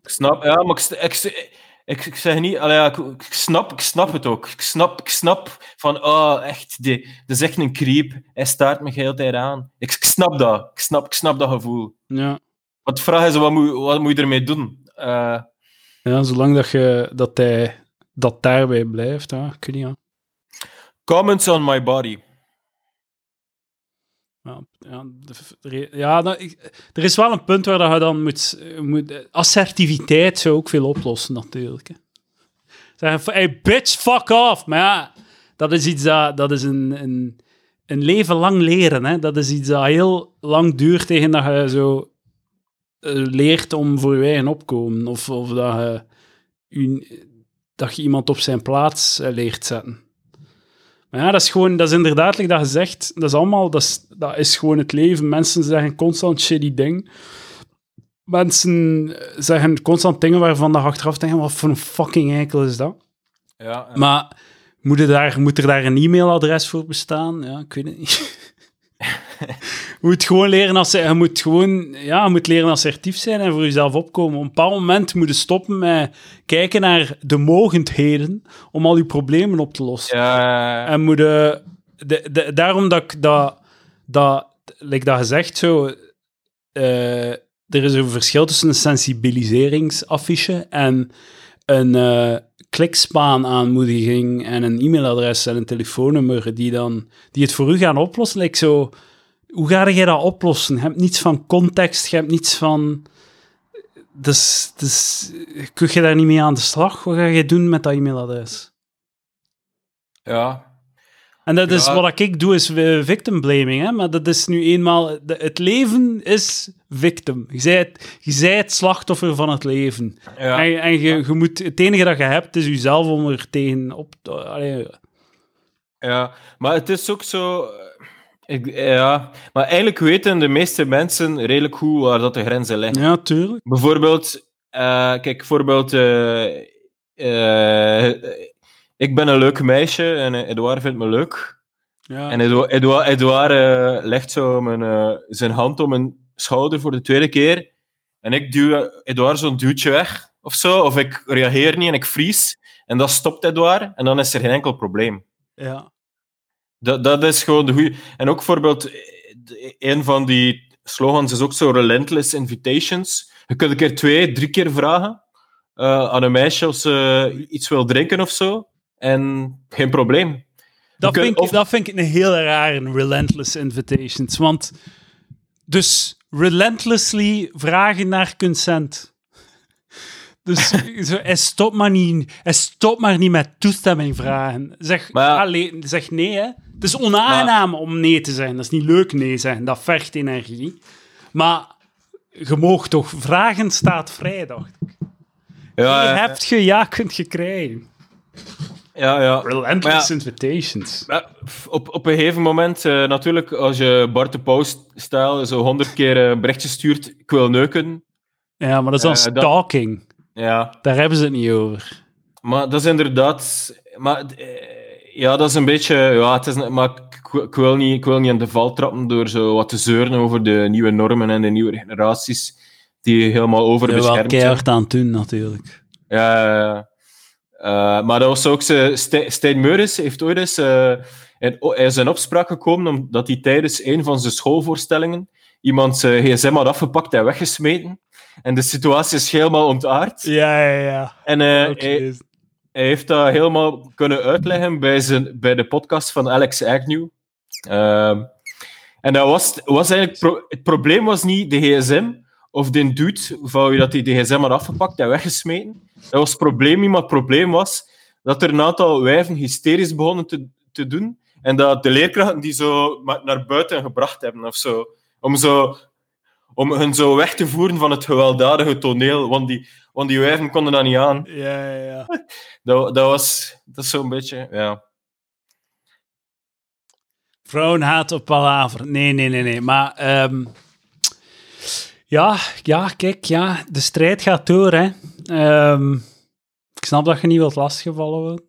snap, ja, maar ik, ik, ik, ik zeg niet, allee, ik, ik snap, ik snap het ook. Ik snap, ik snap van, oh, echt, die, dat is echt een creep. Hij staart me heel tijd aan. Ik, ik snap dat. Ik snap, ik snap dat gevoel. ja. Wat de vraag is, wat moet, wat moet je ermee doen? Eh, Ja, zolang dat, je, dat hij dat daarbij blijft, weet niet, ja. comments on my body. Ja, ja, ja nou, er is wel een punt waar dat je dan moet, moet... Assertiviteit zou ook veel oplossen, natuurlijk. Hè. Van, hey, bitch, fuck off. Maar ja, dat is iets dat... Dat is een, een, een leven lang leren, hè. Dat is iets dat heel lang duurt tegen dat je zo eh, leert om voor je eigen opkomen. Of, of dat, je, dat je iemand op zijn plaats eh, leert zetten. Maar ja, dat is gewoon, dat is inderdaad, like dat je zegt, dat is allemaal, dat is, dat is gewoon het leven. Mensen zeggen constant shitty dingen. Mensen zeggen constant dingen waarvan je achteraf denkt, wat voor een fucking eikel is dat? Ja, Maar moet, er daar, moet er daar een e-mailadres voor bestaan? Ja, ik weet het niet. je moet gewoon leren als je moet gewoon ja, je moet leren assertief zijn en voor jezelf opkomen. Op een bepaald moment moet je stoppen met kijken naar de mogendheden om al je problemen op te lossen. ja, En moet je- de, de, daarom dat ik dat, dat like dat gezegd zo, eh, er is een verschil tussen een sensibiliseringsaffiche en een eh klikspaan-aanmoediging en een e-mailadres en een telefoonnummer die, dan, die het voor u gaan oplossen. Like zo, hoe ga jij dat oplossen? Je hebt niets van context, je hebt niets van... Dus, dus kun je daar niet mee aan de slag? Wat ga je doen met dat e-mailadres? ja. En dat is wat ik doe, is eh, victim blaming. Hè? Maar dat is nu eenmaal... het leven is victim. Je bent, je het slachtoffer van het leven. ja. En, en je, je moet, het enige dat je hebt, is jezelf om er tegen op te... allee, Ja, maar het is ook zo. Ik, ja, maar eigenlijk weten de meeste mensen redelijk goed waar dat de grenzen liggen. ja, tuurlijk. Bijvoorbeeld, eh, kijk, bijvoorbeeld, eh, eh, ik ben een leuk meisje en Edouard vindt me leuk. Ja. En Edouard, Edouard, Edouard legt zo mijn, zijn hand om mijn schouder voor de tweede keer. En ik duw Edouard zo'n duwtje weg of zo, of ik reageer niet en ik vries. En dat stopt Edouard en dan is er geen enkel probleem. ja. Dat, dat is gewoon de goede. En ook bijvoorbeeld, een van die slogans is ook zo relentless invitations. Je kunt een keer twee, drie keer vragen eh, aan een meisje of ze iets wil drinken of zo. En geen probleem. Dat, kunt- vind ik, of- dat vind ik een heel rare relentless invitations. Want dus relentlessly vragen naar consent. Dus zo, hij, stopt maar niet, hij stopt maar niet met toestemming vragen. Zeg, Maar ja- allee, zeg nee, hè. Het is onaangenaam om nee te zeggen. Dat is niet leuk nee zeggen. Dat vergt energie. Maar je mag toch vragen staat vrij, dacht ik. Ja, hebt je ja kunt je krijgen. ja, ja. Relentless invitations. Op, op een gegeven moment, eh, natuurlijk, als je Bart de Pauw-stijl zo honderd keer eh, een berichtje stuurt, ik wil neuken. Ja, maar dat is dan Eh, stalking. Ja, Daar hebben ze het niet over. Maar dat is inderdaad. Maar eh, ja, dat is een beetje. Ja, het is, maar ik, ik wil niet, ik wil niet aan de val trappen door zo wat te zeuren over de nieuwe normen en de nieuwe generaties die helemaal overbeschermd zijn. keihard aan het doen, natuurlijk. Ja, ja, ja. Eh, maar dat was ook Stijn Meuris heeft ooit eens. eh, in, is in opspraak gekomen omdat hij tijdens een van zijn schoolvoorstellingen iemand zijn gsm had afgepakt en weggesmeten. En de situatie is helemaal ontaard. Ja, ja, ja. En eh, hij, hij heeft dat helemaal kunnen uitleggen bij, zijn, bij de podcast van Alex Agnew. Ehm, en dat was, was eigenlijk pro- het probleem was niet de gsm of de dude van wie dat de gsm had afgepakt en weggesmeten. Dat was het probleem niet, maar het probleem was dat er een aantal wijven hysterisch begonnen te, te doen en dat de leerkrachten die zo naar buiten gebracht hebben of zo. Om, zo, om hun zo weg te voeren van het gewelddadige toneel, want die, want die wijven konden dat niet aan. Ja, ja, ja. Dat, dat was dat is zo'n beetje, ja. Vrouwenhaat op palaver. Nee, nee, nee, nee. Maar ehm, ja, ja, kijk, ja, de strijd gaat door, hè. Ehm, ik snap dat je niet wilt lastiggevallen worden.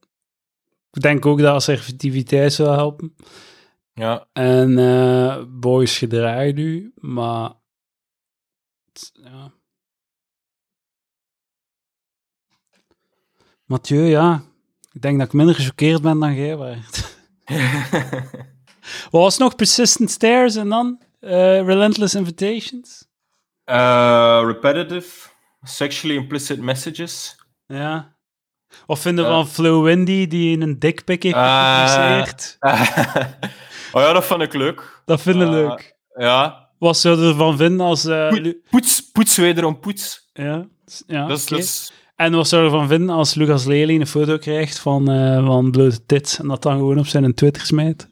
Ik denk ook dat assertiviteit zou helpen. Ja. En eh boys gedraagt u, maar... het- Ja. Mathieu, ja. Ik denk dat ik minder gechoqueerd ben dan jij. Wat was nog? Persistent Stairs en dan? eh, Relentless Invitations? Eh, repetitive, sexually implicit messages. Ja. Wat vinden we van Flo Windy, die in een dickpic heeft Ah. gepubliceerd? oh ja, dat vond ik leuk. Dat vinden we Ah. leuk. Ja. Wat zou je ervan vinden als... eh, Poets, poets wederom poets. ja, ja dat is, oké. dat is- En wat zou je ervan vinden als Lucas Lely een foto krijgt van, eh, van blote tits en dat dan gewoon op zijn Twitter smijt?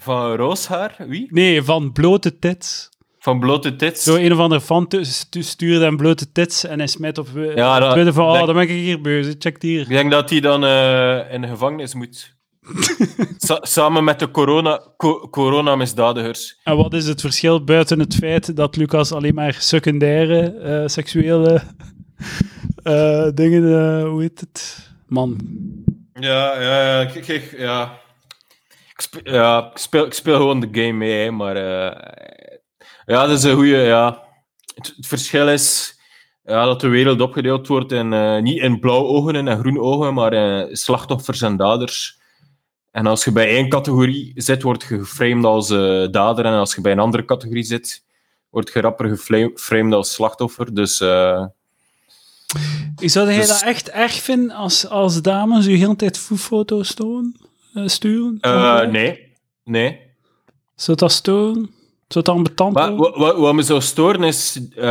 van rooshaar, wie? Nee, van blote tits. Van blote tits. Zo een of andere fan tu- stu- stuurde hem blote tits en hij smijt op eh, Ja, dat- Twitter van, oh, denk- dan ben ik hier beu, check hier. Ik denk dat hij dan eh, in de gevangenis moet. Sa- samen met de corona, co- coronamisdadigers. En wat is het verschil buiten het feit dat Lucas alleen maar secundaire seksuele eh, dingen, eh, hoe heet het? Man. Ja, ja, ja. Ja. Ik speel, ja, ik speel, speel gewoon de game mee, hè, maar... eh, ja, dat is een goede... Ja. Het, verschil is ja, dat de wereld opgedeeld wordt in, niet in blauwe ogen en groene ogen, maar in slachtoffers en daders. En als je bij één categorie zit, word je geframed als dader. En als je bij een andere categorie zit, word je rapper geframed als slachtoffer. Dus... eh, Zou jij Dus- dat echt erg vinden als, als dames u de hele tijd foto's tonen, eh, sturen? eh, nee. Nee. Zou dat storen? Zou dat ambetant wat, wat, wat me zou storen is eh,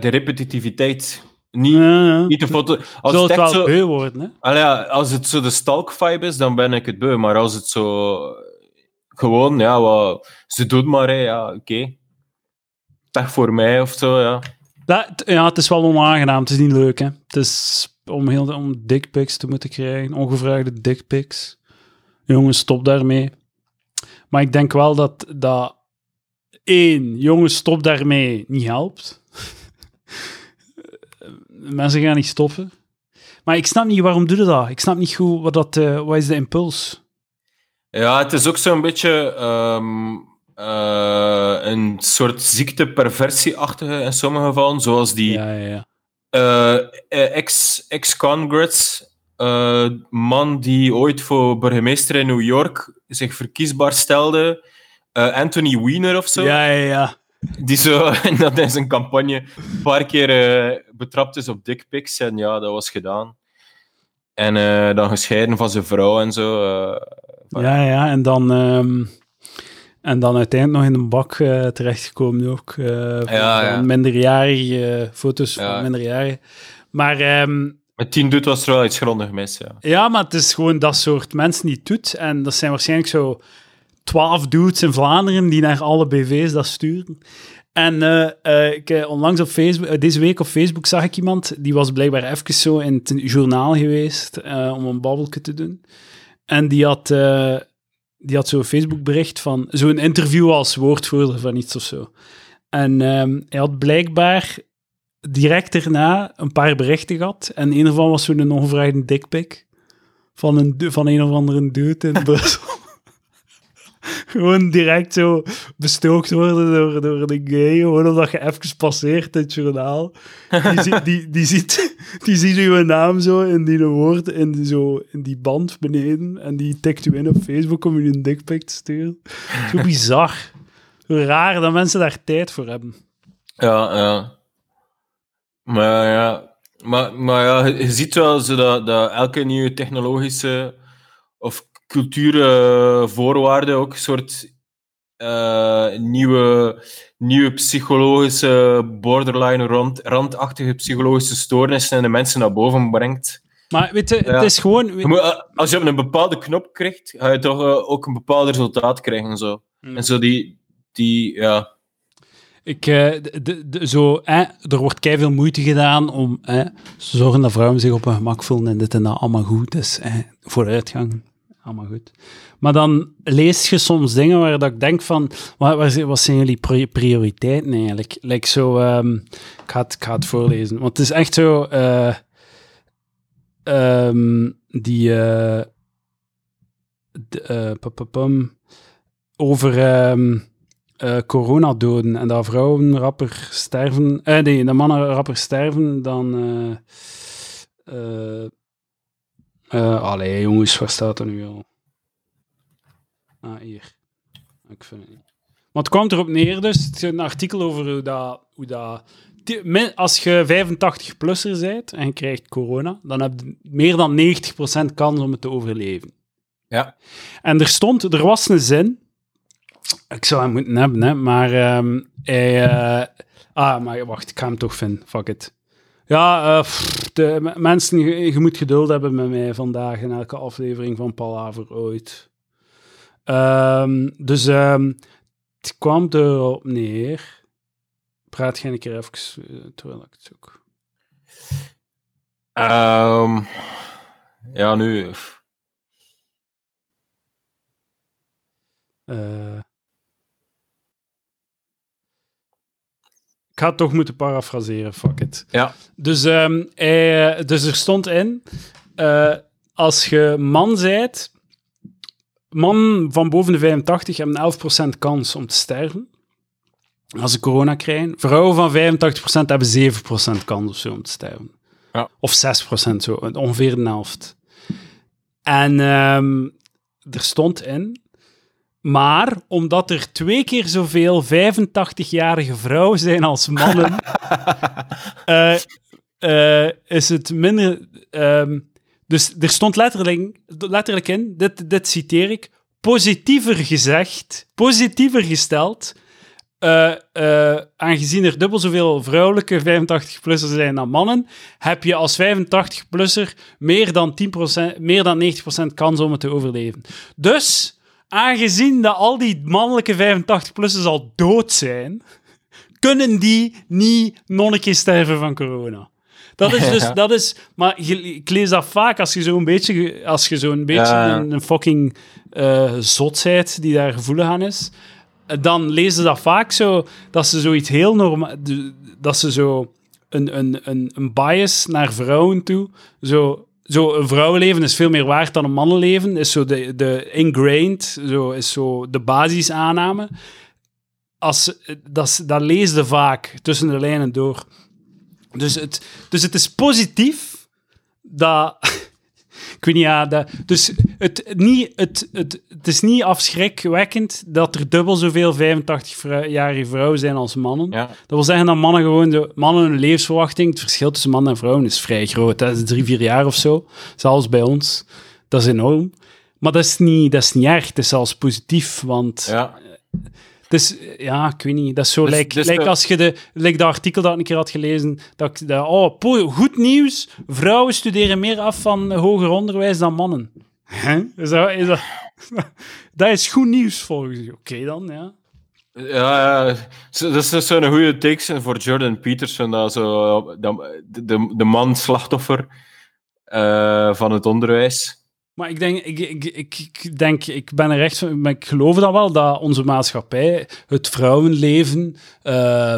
de repetitiviteit. Niet, Ja, ja. niet de foto. Als Zou het, wel zo, beu worden, hè? Ja, als het zo de stalk-vibe is, dan ben ik het beu. Maar als het zo gewoon, ja, wat, ze doet maar, hè, ja, oké. Pech voor mij of zo, ja. Dat, ja, het is wel onaangenaam. Het is niet leuk, hè. Het is om, heel, om dickpics te moeten krijgen. Ongevraagde dickpics. Jongens, stop daarmee. Maar ik denk wel dat dat... één, jongens, stop daarmee niet helpt. Mensen gaan niet stoppen. Maar ik snap niet, waarom doe je dat? Ik snap niet goed, wat, dat, eh, wat is de impuls? Ja, het is ook zo'n beetje ehm, eh, een soort ziekte-perversieachtige in sommige gevallen, zoals die Ja, ja, ja. eh, eh, ex- ex-Congress, eh, man die ooit voor burgemeester in New York zich verkiesbaar stelde, eh, Anthony Weiner of zo, Ja, ja, ja. die zo dat in zijn campagne een paar keer eh, betrapt is op dickpics en ja, dat was gedaan. En eh, dan gescheiden van zijn vrouw en zo. eh, Ja, ja, en dan, ehm, en dan uiteindelijk nog in een bak eh, terechtgekomen ook. eh, van, Ja, minderjarige eh, foto's Ja. van minderjarigen. Maar maar met tien doet was er wel iets grondig mis, ja. ja, maar het is gewoon dat soort mensen die het doet. En dat zijn waarschijnlijk zo twaalf dudes in Vlaanderen die naar alle BV's dat sturen. En eh, eh, ik, onlangs op Facebook, deze week op Facebook zag ik iemand, die was blijkbaar even zo in het journaal geweest eh, om een babbeltje te doen. En die had, eh, die had zo'n Facebook-bericht van zo'n interview als woordvoerder van iets of zo. En ehm, hij had blijkbaar direct daarna een paar berichten gehad. En een ervan was zo'n ongevraagde dickpic van een, van een of andere dude in Brussel. Gewoon direct zo bestookt worden door, door een gay, gewoon omdat je even passeert in het journaal. Die, die, die, ziet, die ziet uw naam zo in die woord, in zo, in die band beneden, en die tikt u in op Facebook om u een dickpic te sturen. Zo bizar. Zo raar dat mensen daar tijd voor hebben. Ja, ja. Maar ja, maar, maar ja je, je ziet wel zo dat, dat elke nieuwe technologische of cultuurvoorwaarde ook een soort eh, nieuwe, nieuwe psychologische, borderline, rand, randachtige psychologische stoornissen in de mensen naar boven brengt. Maar weet je, het is gewoon... Je moet, eh, als je op een bepaalde knop krijgt, ga je toch eh, ook een bepaald resultaat krijgen. Zo. Hmm. En zo die, die ja, Ik, eh, de, de, zo, eh, er wordt veel moeite gedaan om eh, te zorgen dat vrouwen zich op hun gemak voelen en dit en dat allemaal goed is. Eh, vooruitgang, allemaal goed. Maar dan lees je soms dingen waar dat ik denk van, wat, wat, zijn- jullie pri- prioriteiten eigenlijk? Like zo, ehm, ik, ga het, voorlezen, want het is echt zo... eh, die eh, eh, over eh, coronadoden en dat vrouwen rapper sterven, eh, nee, dat mannen rapper sterven dan. Eh, allee, jongens, waar staat er nu al? Ah, hier. Ik vind het niet. Maar het kwam erop neer, dus het is een artikel over hoe dat. Hoe dat als je 85-plusser bent en je krijgt corona, dan heb je meer dan 90% kans om het te overleven. Ja. En er stond, er was een zin, ik zou hem moeten hebben, hè, maar ehm, hij... eh, ah, maar wacht, ik ga hem toch vinden, fuck it. Ja, eh, pff, de, mensen, je, je moet geduld hebben met mij vandaag in elke aflevering van Palaver ooit. Ehm, dus ehm, het kwam erop neer. Praat geen keer even eh, terwijl ik het zoek. Ehm, ja, nu. Eh, ik ga het toch moeten parafraseren, fuck it. Ja. Dus, ehm, hij, dus er stond in, eh, als je man zijt, man van boven de 85 hebben 11% kans om te sterven. Als ze corona krijgen. Vrouwen van 85% hebben 7% kans of zo om te sterven. Ja. Of 6% zo, ongeveer de helft. En ehm, er stond in, maar omdat er twee keer zoveel 85-jarige vrouwen zijn als mannen, eh, eh, is het minder. ehm, dus er stond letterlijk, letterlijk in, dit, dit citeer ik, positiever gezegd, positiever gesteld, eh, aangezien er dubbel zoveel vrouwelijke 85-plussers zijn dan mannen, heb je als 85-plusser meer dan 10%, meer dan 90% kans om het te overleven. Dus, aangezien dat al die mannelijke 85-plussers al dood zijn, kunnen die niet nog een keer sterven van corona. Dat is dus, Ja. dat is, maar je- ik lees dat vaak als je zo'n beetje, als je zo'n beetje Ja. een, een fucking eh zotheid die daar gevoelig aan is, eh, dan lezen ze dat vaak zo, dat ze zoiets heel normaal, dat ze zo een, een, een, een bias naar vrouwen toe, zo, zo een vrouwenleven is veel meer waard dan een mannenleven, is zo de, de ingrained, zo, is zo de basisaanname. Als, dat, dat leesde vaak tussen de lijnen door. Dus het, dus het is positief dat. Ik weet niet, ja. Dat, dus het, niet, het, het, het is niet afschrikwekkend dat er dubbel zoveel 85-jarige vrouwen zijn als mannen. Ja. Dat wil zeggen dat mannen gewoon... De, mannen hun levensverwachting, het verschil tussen mannen en vrouwen is vrij groot. Dat is drie, vier jaar of zo. Zelfs bij ons. Dat is enorm. Maar dat is niet, dat is niet erg. Het is zelfs positief, want... Ja. Dus ja, ik weet niet. Dat is zo Dus- lijkt dus de- als je de, lijkt dat artikel dat ik een keer had gelezen. Dat, ik- dat, oh, goed nieuws. Vrouwen studeren meer af van hoger onderwijs dan mannen. Hè? Is dat, is dat, dat is goed nieuws volgens je. Oké dan, ja. Ja, ja. Dat is zo'n goede take voor Jordan Peterson, dat zo, dat- de, de, de man slachtoffer eh, van het onderwijs. Maar ik denk, ik, ik, denk, ik ben er echt van, maar ik geloof dat wel, dat onze maatschappij het vrouwenleven eh,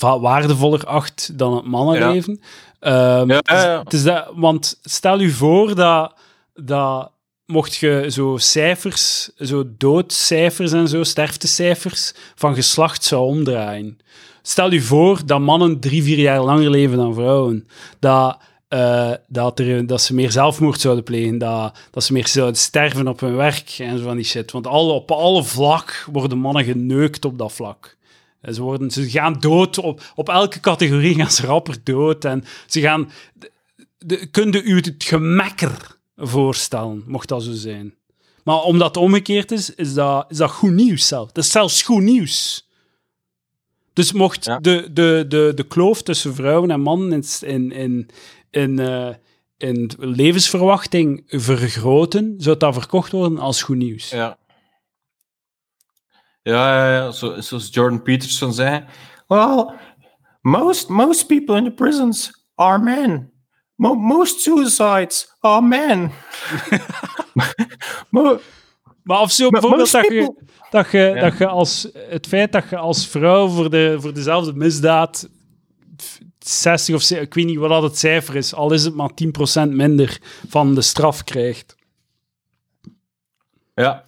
waardevoller acht dan het mannenleven. Ehm, Ja, is- ja, ja. het is dat, want stel u voor dat, dat mocht je zo cijfers, zo doodcijfers en zo, sterftecijfers van geslacht zou omdraaien. Stel u voor dat mannen drie, vier jaar langer leven dan vrouwen. Dat, eh, dat, er, dat ze meer zelfmoord zouden plegen. Dat, dat ze meer zouden sterven op hun werk en zo van die shit. Want alle, op alle vlak worden mannen geneukt op dat vlak. En Ze, worden, ze gaan dood, op, op elke categorie gaan ze rapper dood. En ze gaan... De, de, kunde u het gemekker voorstellen, mocht dat zo zijn? Maar omdat het omgekeerd is, is dat, is dat goed nieuws zelf. Dat is zelfs goed nieuws. Dus mocht Ja. de, de, de, de kloof tussen vrouwen en mannen in, in, in, in, eh, in levensverwachting vergroten, zou dat verkocht worden als goed nieuws. Ja. Ja, ja, ja. Zo, zoals Jordan Peterson zei. Well, most, most people in the prisons are men. Mo- most suicides are men. Maar of zo bijvoorbeeld dat je, dat je, Ja. dat je als het feit dat je als vrouw voor, de, voor dezelfde misdaad 60 of ik weet niet wat dat het cijfer is, al is het maar 10% minder van de straf krijgt. Ja.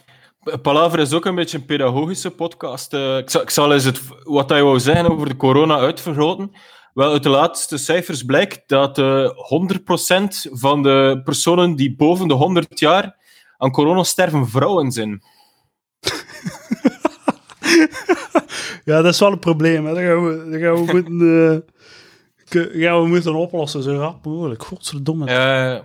Palaver is ook een beetje een pedagogische podcast. Eh, ik, zal, ik zal eens het, wat hij wou zeggen over de corona uitvergroten. Wel, uit de laatste cijfers blijkt dat eh 100% van de personen die boven de 100 jaar aan corona sterven vrouwen zijn. Ja, dat is wel een probleem. Hè. Dat gaan we, dat gaan we moeten, eh, gaan we moeten oplossen, zo rap mogelijk. Godverdomme. Eh,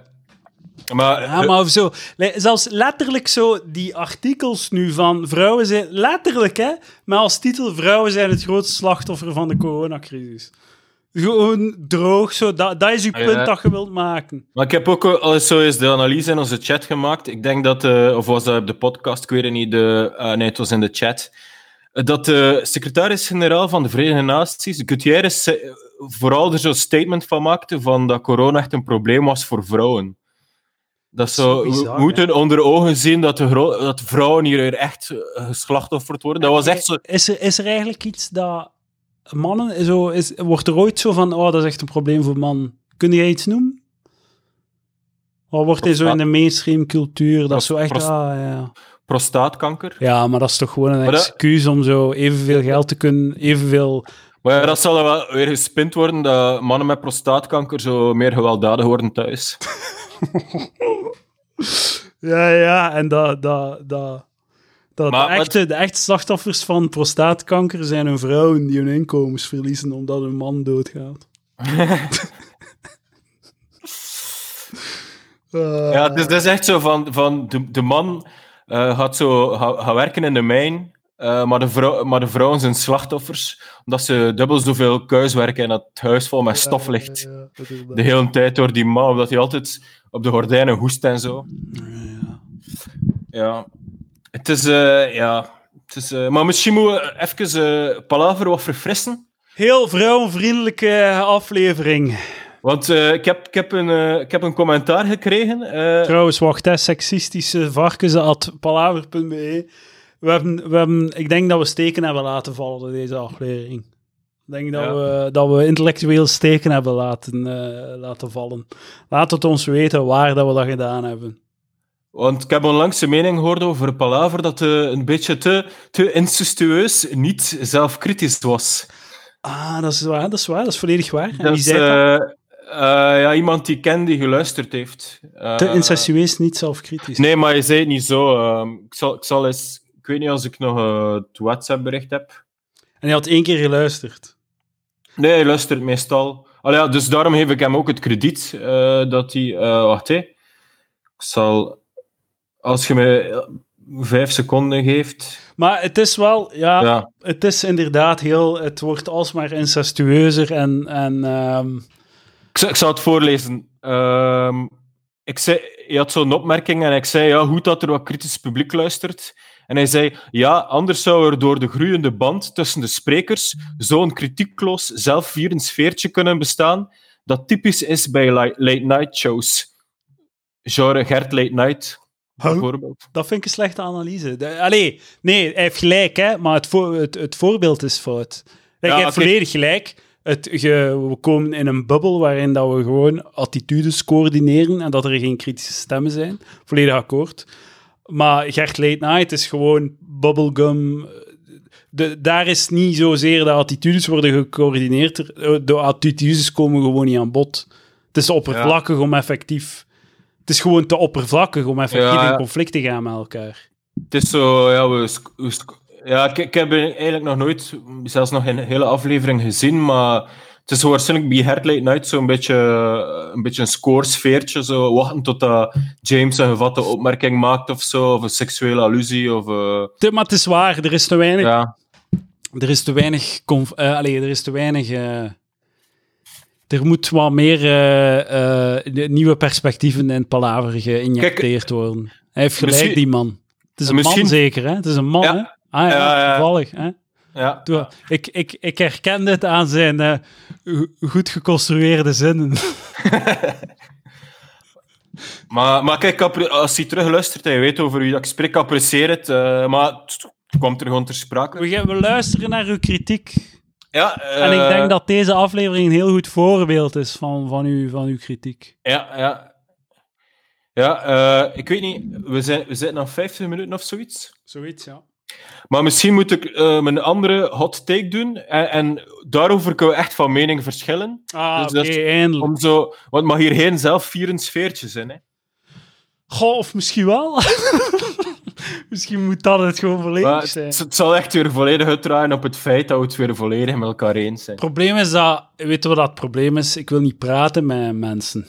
maar, Ja, maar of zo, zelfs letterlijk zo, die artikels nu van vrouwen zijn, letterlijk hè, maar als titel vrouwen zijn het grootste slachtoffer van de coronacrisis. Gewoon droog, zo, dat, dat is uw Ah, punt ja. dat je wilt maken. Maar ik heb ook al eens zo eens de analyse in onze chat gemaakt. Ik denk dat, eh, of was dat op de podcast, ik weet het niet, de, eh, nee, het was in de chat. Eh, Dat de secretaris-generaal van de Verenigde Naties, Gutierrez, eh, vooral er zo'n statement van maakte van dat corona echt een probleem was voor vrouwen. Dat Zo bizar, we moeten onder ogen zien dat, de dat vrouwen hier echt eh, geslachtofferd worden. Dat was echt zo... Is er, is er eigenlijk iets dat mannen, zo, is, wordt er ooit zo van, oh, dat is echt een probleem voor mannen. Kun jij iets noemen? Of wordt hij zo in de mainstream cultuur, dat zo echt, pros- ah, ja. Prostaatkanker. Ja, maar dat is toch gewoon een excuus om zo evenveel geld te kunnen, evenveel... Maar ja, dat zal wel weer gespind worden, dat mannen met prostaatkanker zo meer gewelddadig worden thuis. Ja, ja, en dat... dat, dat dat Maar de, echte, de echte slachtoffers van prostaatkanker zijn hun vrouwen die hun inkomens verliezen omdat hun man doodgaat. Ja, dus dat is echt zo van, van de, de man eh, gaat zo ga, gaat werken in de mijn, eh, maar, de vrouw, maar de vrouwen zijn slachtoffers, omdat ze dubbel zoveel kuis werken en dat het huis vol met stof ligt. ja, ja, inderdaad. De hele tijd door die man, omdat hij altijd op de gordijnen hoest en zo. Ja. Ja, het is, eh, ja, het is, eh, maar misschien moeten we even Palaver wat verfrissen. Heel vrouwenvriendelijke aflevering. Want eh, ik, heb, ik, heb een, ik heb een commentaar gekregen. eh, Trouwens, wacht, hè, seksistische varkens at palaver.be. We hebben, we hebben, ik denk dat we steken hebben laten vallen in deze aflevering. Ik denk dat, Ja. we, dat we intellectueel steken hebben laten, eh, laten vallen. Laat het ons weten waar dat we dat gedaan hebben. Want ik heb onlangs een mening gehoord over Palaver dat het een beetje te, te incestueus, niet zelfkritisch was. Ah, dat is waar, dat is waar, dat is volledig waar. En wie zei dat? eh, ja, iemand die ik ken die geluisterd heeft. Te incestueus, niet zelfkritisch. Nee, maar je zei het niet zo. ehm, ik, zal, ik zal eens... Ik weet niet als ik nog eh, het WhatsApp-bericht heb. En hij had één keer geluisterd. Nee, hij luistert meestal. Al ja, dus daarom geef ik hem ook het krediet eh, dat hij... eh, wacht, hè. Ik zal... Als je me vijf seconden geeft... Maar het is wel, ja, Ja. het is inderdaad heel, het wordt alsmaar incestueuzer en, en ehm, Ik, ik zal het voorlezen. Ehm, ik zei, je had zo'n opmerking en ik zei, ja, goed dat er wat kritisch publiek luistert. En hij zei, ja, anders zou er door de groeiende band tussen de sprekers zo'n kritiekloos, zelfvierend sfeertje kunnen bestaan dat typisch is bij late-night shows. Genre Gert Late Night, bijvoorbeeld. Dat vind ik een slechte analyse. De- allee, nee, hij heeft gelijk, hè, maar het, voor, het, het voorbeeld is fout. Hij Ja, heeft volledig gelijk. Het, ge- we komen in een bubbel waarin dat we gewoon attitudes coördineren en dat er geen kritische stemmen zijn. Volledig akkoord. Maar Gert Late Night is gewoon bubblegum. De, daar is niet zozeer de attitudes worden gecoördineerd. Er- De attitudes komen gewoon niet aan bod. Het is oppervlakkig om effectief... Het is gewoon te oppervlakkig om effectief Ja, ja. in conflict te gaan met elkaar. Het is zo, ja, we, we ja ik, ik heb eigenlijk nog nooit, zelfs nog geen hele aflevering gezien, maar het is zo waarschijnlijk bij Gert Late Night zo'n beetje, een beetje een scoresfeertje, zo wachten tot dat James een gevatte opmerking maakt of zo, of een seksuele allusie, of... Te- Maar het is waar, er is te weinig... ja. Er is te weinig... conf- eh, allee, er is te weinig... eh, er moet wat meer nieuwe perspectieven in het palaver geïnjecteerd worden. Hij heeft gelijk, misschien- die man. Het is een misschien- man zeker, hè? Het is een man, Ja. hè? Ah ja, Ja, ja. toevallig, hè? Ja. Ik, ik, ik herken dit aan zijn eh, go- goed geconstrueerde zinnen. Maar, maar kijk, als hij terugluistert en je weet over wie dat ik spreek, apprecieer het, eh, maar het komt er gewoon ter sprake. We, gaan, we luisteren naar uw kritiek. Ja, En ik eh, denk dat deze aflevering een heel goed voorbeeld is van, van, uw, van uw kritiek. Ja, ja. Ja, eh, ik weet niet, we, zijn, we zitten nog 15 minuten of zoiets. Zoiets, ja. Maar misschien moet ik mijn andere hot take doen. En, en daarover kunnen we echt van mening verschillen. Ah, Dus dat eindelijk. Om zo, want mag hier geen zelfvierend sfeertje zijn. Hè? Goh, of misschien wel. misschien moet dat het gewoon volledig Maar zijn. het, het zal echt weer volledig uitdraaien op het feit dat we het weer volledig met elkaar eens zijn. Het probleem is dat... Weet je wat dat het probleem is? Ik wil niet praten met mensen.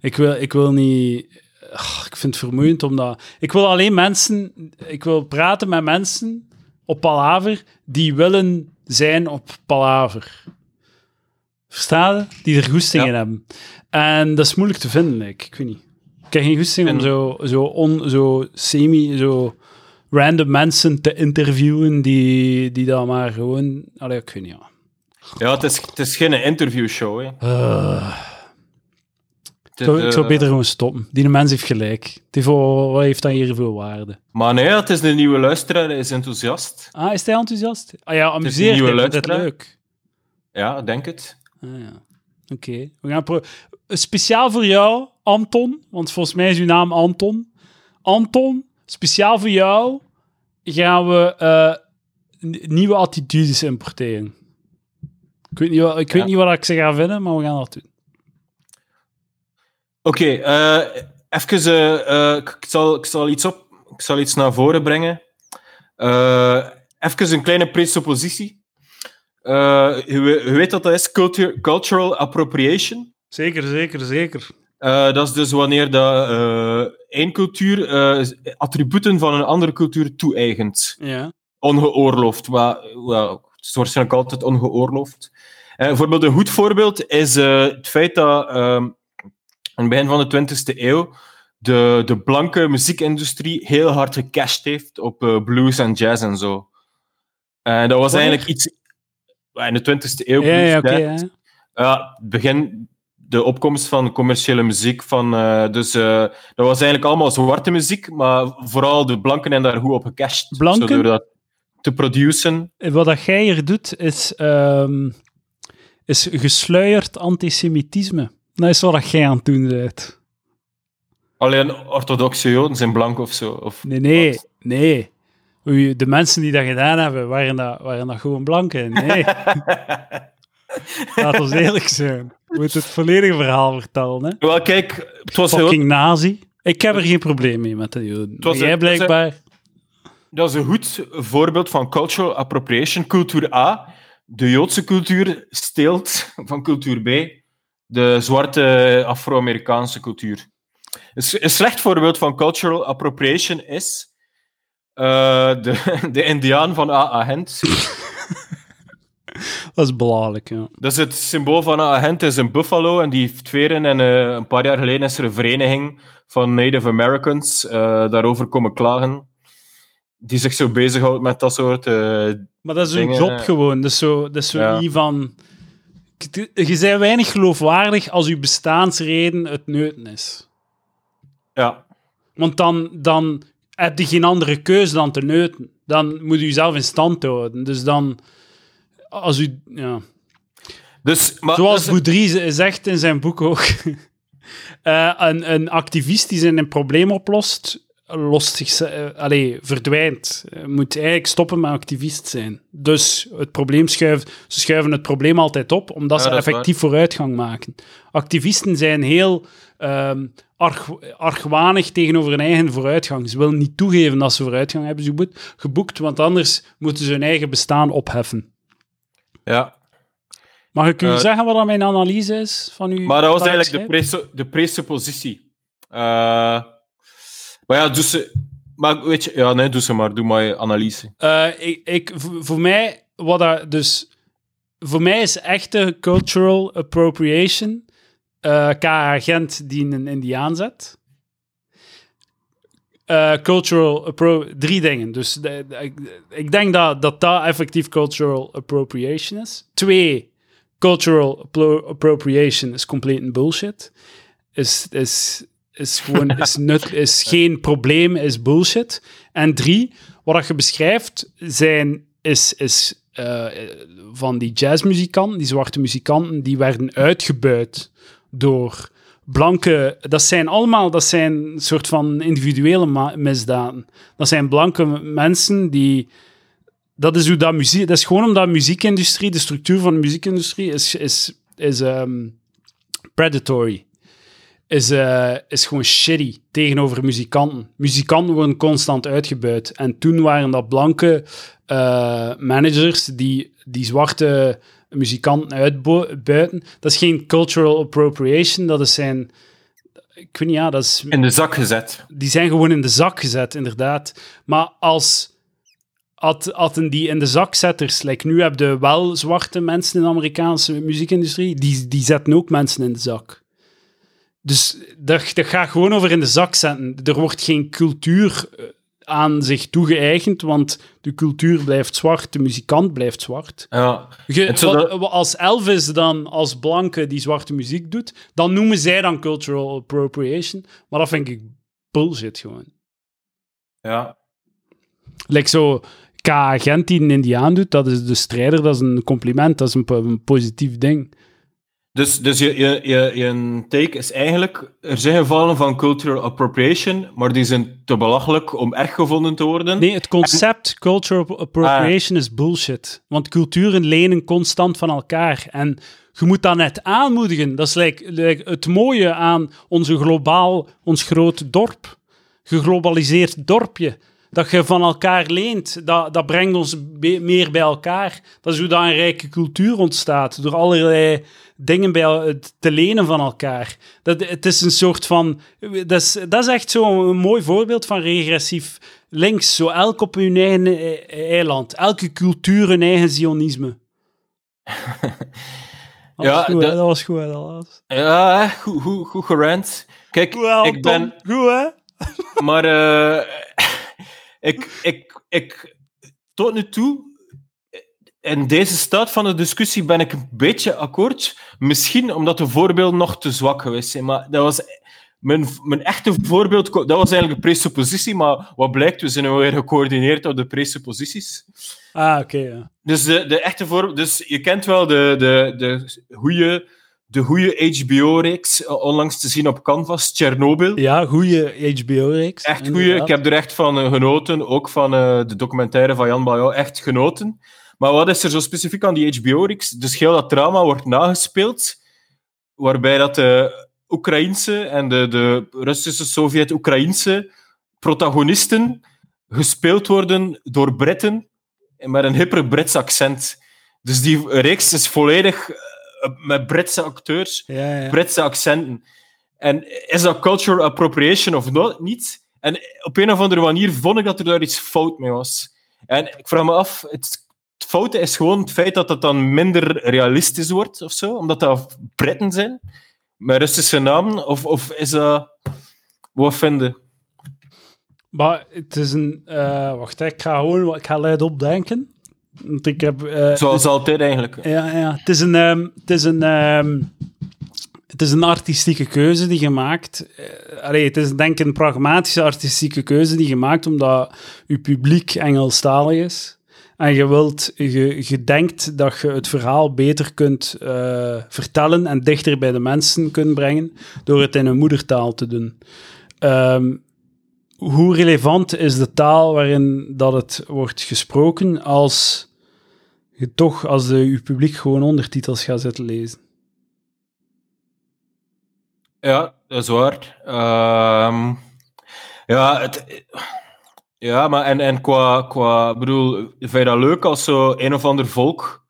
Ik wil, ik wil niet... Ach, ik vind het vermoeiend omdat... Ik wil alleen mensen... Ik wil praten met mensen op Palaver die willen zijn op Palaver. Versta je? Die er goesting Ja. in hebben. En dat is moeilijk te vinden, like. ik weet niet. Ik heb geen goesting om zo, zo, on, zo semi... Zo random mensen te interviewen die, die dan maar gewoon... Allee, ik weet niet, ja. Ja, het is, het is geen interviewshow. Hè. Eh, ik, zou, ik zou eh, beter gewoon stoppen. Die mens heeft gelijk. Wat heeft dat hier veel waarde? Maar nee, het is een nieuwe luisteraar, hij is enthousiast. Ah, is hij enthousiast? Ah ja, amuseer je, vindt het leuk. Ja, denk het. Ah, ja. Oké, we gaan pro- Speciaal voor jou, Anton, want volgens mij is uw naam Anton. Anton, speciaal voor jou gaan we eh, nieuwe attitudes importeren. Ik weet niet wat, ik weet Ja. niet wat ik ze ga vinden, maar we gaan dat doen. Oké, eh, even. eh, ik, zal, ik, zal iets op, ik zal iets naar voren brengen. Even een kleine presuppositie. Eh, je, we- je weet wat dat is, cultu- cultural appropriation. Zeker, zeker, zeker. Dat is dus wanneer eh één cultuur attributen van een andere cultuur toe-eigent. Ja. Ongeoorloofd. Maar, wel, het is waarschijnlijk altijd ongeoorloofd. Bijvoorbeeld een goed voorbeeld is het feit dat aan het begin van de 20e eeuw de, de blanke muziekindustrie heel hard gecashed heeft op eh, blues en jazz en zo. En dat was Wanneer? eigenlijk iets... In de 20e eeuw, Ja, blues, ja, het begin, de opkomst van commerciële muziek. Van, eh, dus eh, dat was eigenlijk allemaal zwarte muziek, maar vooral de blanken en daar goed op gecashed. Blanken? Dat te produceren. Wat dat jij hier doet, is, ehm, is gesluierd antisemitisme. Dat is wat dat jij aan het doen bent. Alleen orthodoxe joden zijn blank of zo. Of Nee, nee, wat. nee. De mensen die dat gedaan hebben, waren dat, waren dat gewoon blanken. Nee, laat ons eerlijk zijn. Je moet het volledige verhaal vertellen, hè. Wel, kijk, het was heel, Fucking nazi. Ik heb er geen probleem mee met de joden. was Maar jij een- het was een- blijkbaar... dat is een goed voorbeeld van cultural appropriation. Cultuur A, de Joodse cultuur steelt van cultuur B, de zwarte Afro-Amerikaanse cultuur. Een Een slecht voorbeeld van cultural appropriation is eh, de, de Indiaan van A.A. Dat is belachelijk, ja. Dat is het symbool van A.A. Gent, is een buffalo en die heeft veren. En eh, een paar jaar geleden is er een vereniging van Native Americans eh, daarover komen klagen. Die zich zo bezighoudt met dat soort Maar dat is hun Dingen, job gewoon. Dat is zo, dat is zo Ja. niet van... Je bent weinig geloofwaardig als je bestaansreden het neuten is. Ja, Want dan, dan heb je geen andere keuze dan te neuten. Dan moet je jezelf in stand houden. Dus dan... Als u... Ja. dus... Maar, Zoals dus- Boudry zegt in zijn boek ook. eh, een, een activist die zijn een probleem oplost, lost zich, eh, allee, verdwijnt. Eh, moet eigenlijk stoppen met activist zijn. Dus het probleem schuift, ze schuiven het probleem altijd op, omdat Ja, ze effectief vooruitgang maken. Activisten zijn heel arg, argwanig tegenover hun eigen vooruitgang. Ze willen niet toegeven dat ze vooruitgang hebben geboekt, want anders moeten ze hun eigen bestaan opheffen. ja. Mag ik u Eh, zeggen wat dan mijn analyse is van u? maar dat was eigenlijk de, presu- de presuppositie. Eh, maar ja, dus... Maar weet je... Ja, nee, doe ze maar. Doe maar je analyse. Eh, ik, voor mij, wat dat dus... Voor mij is echte cultural appropriation eh K-agent die een indiaan zet. Eh, cultural appro... Drie dingen. Dus ik, denk dat, dat dat effectief cultural appropriation is. Twee, cultural appro- appropriation is compleet bullshit. Is, is, is gewoon is nut, is geen probleem, is bullshit. En drie, wat je beschrijft, zijn, is, is eh, van die jazzmuzikanten, die zwarte muzikanten, die werden uitgebuit door blanke... Dat zijn allemaal, dat zijn een soort van individuele misdaden. Dat zijn blanke mensen die... Dat is, hoe dat, muziek, dat is gewoon omdat de muziekindustrie, de structuur van de muziekindustrie is, is, is ehm, predatory. Is, eh, is gewoon shitty tegenover muzikanten. Muzikanten worden constant uitgebuit. En toen waren dat blanke eh, managers die, die zwarte muzikanten uitbuiten. Dat is geen cultural appropriation, dat is zijn... Ik weet niet, ja, dat is In de zak gezet. die zijn gewoon in de zak gezet, inderdaad. Maar als had, hadden die in de zakzetters, like nu heb je wel zwarte mensen in de Amerikaanse muziekindustrie, die, die zetten ook mensen in de zak. Dus dat, dat gaat gewoon over in de zak zetten. Er wordt geen cultuur eh, aan zich toegeëigend, want de cultuur blijft zwart, de muzikant blijft zwart. Ja. Wat- als Elvis dan als blanke die zwarte muziek doet, dan noemen zij dan cultural appropriation. Maar dat vind ik bullshit gewoon. ja. Like zo, K-agent die een Indiaan doet, dat is de strijder, dat is een compliment, dat is een positief ding. Dus, dus je, je, je, je take is eigenlijk, er zijn gevallen van cultural appropriation, maar die zijn te belachelijk om erg gevonden te worden. Nee, het concept cultural appropriation is bullshit. Want culturen lenen constant van elkaar. En je moet dat net aanmoedigen. Dat is like, like het mooie aan onze globaal, ons groot dorp. Geglobaliseerd dorpje. Dat je van elkaar leent, dat, dat brengt ons meer bij elkaar. Dat is hoe dat een rijke cultuur ontstaat. Door allerlei dingen bij, te lenen van elkaar. Dat, het is een soort van... Dat is, dat is echt zo'n mooi voorbeeld van regressief links. Zo elk op hun eigen e- eiland. Elke cultuur een eigen zionisme. Dat Ja, was goed, dat- was goed, hè, dat was. Ja, goed, goed. Kijk, ik ben... Tom, Goed, hè? Maar eh, ik, ik, ik, tot nu toe, in deze staat van de discussie ben ik een beetje akkoord. Misschien omdat de voorbeelden nog te zwak geweest zijn. Maar dat was mijn, mijn echte voorbeeld, dat was eigenlijk een presuppositie. Maar wat blijkt, we zijn weer gecoördineerd op de presupposities. Ah, oké, ja. Dus, de, de echte voor, dus je kent wel de, de, de goede de goede HBO-reeks, eh, onlangs te zien op Canvas, Chernobyl. Ja, goede HBO-reeks. Echt goeie. Ik heb er echt van eh, genoten. Ook van eh, de documentaire van Jan Bajou. Echt genoten. Maar wat is er zo specifiek aan die HBO-reeks? Dus heel dat drama wordt nagespeeld, waarbij dat de Oekraïnse en de, de Russische, Sovjet-Oekraïnse protagonisten gespeeld worden door Britten met een hipper Brits accent. Dus die reeks is volledig met Britse acteurs. Ja, ja. Britse accenten. En is dat cultural appropriation of no- niet? En op een of andere manier vond ik dat er daar iets fout mee was. En ik vraag me af, het, het foute is gewoon het feit dat het dan minder realistisch wordt of zo, omdat dat Britten zijn met Russische namen, of, of is dat... Wat vinden? Maar het is een... eh, wacht, ik ga gewoon... Ik ga luid opdenken. Want ik heb... eh, Zoals altijd eigenlijk. Ja, ja. Het is een, ehm, het is een, ehm, het is een artistieke keuze die gemaakt. Uh, allee, het is denk ik een pragmatische artistieke keuze die gemaakt omdat je publiek Engelstalig is. En je wilt, je, je denkt dat je het verhaal beter kunt eh, vertellen en dichter bij de mensen kunt brengen door het in hun moedertaal te doen. Ehm, hoe relevant is de taal waarin dat het wordt gesproken als je toch als de, je publiek gewoon ondertitels gaat zitten lezen. Ja, dat is waar. Ehm, ja, het, ja, maar en, en qua, qua, bedoel, vind je dat leuk als zo een of ander volk?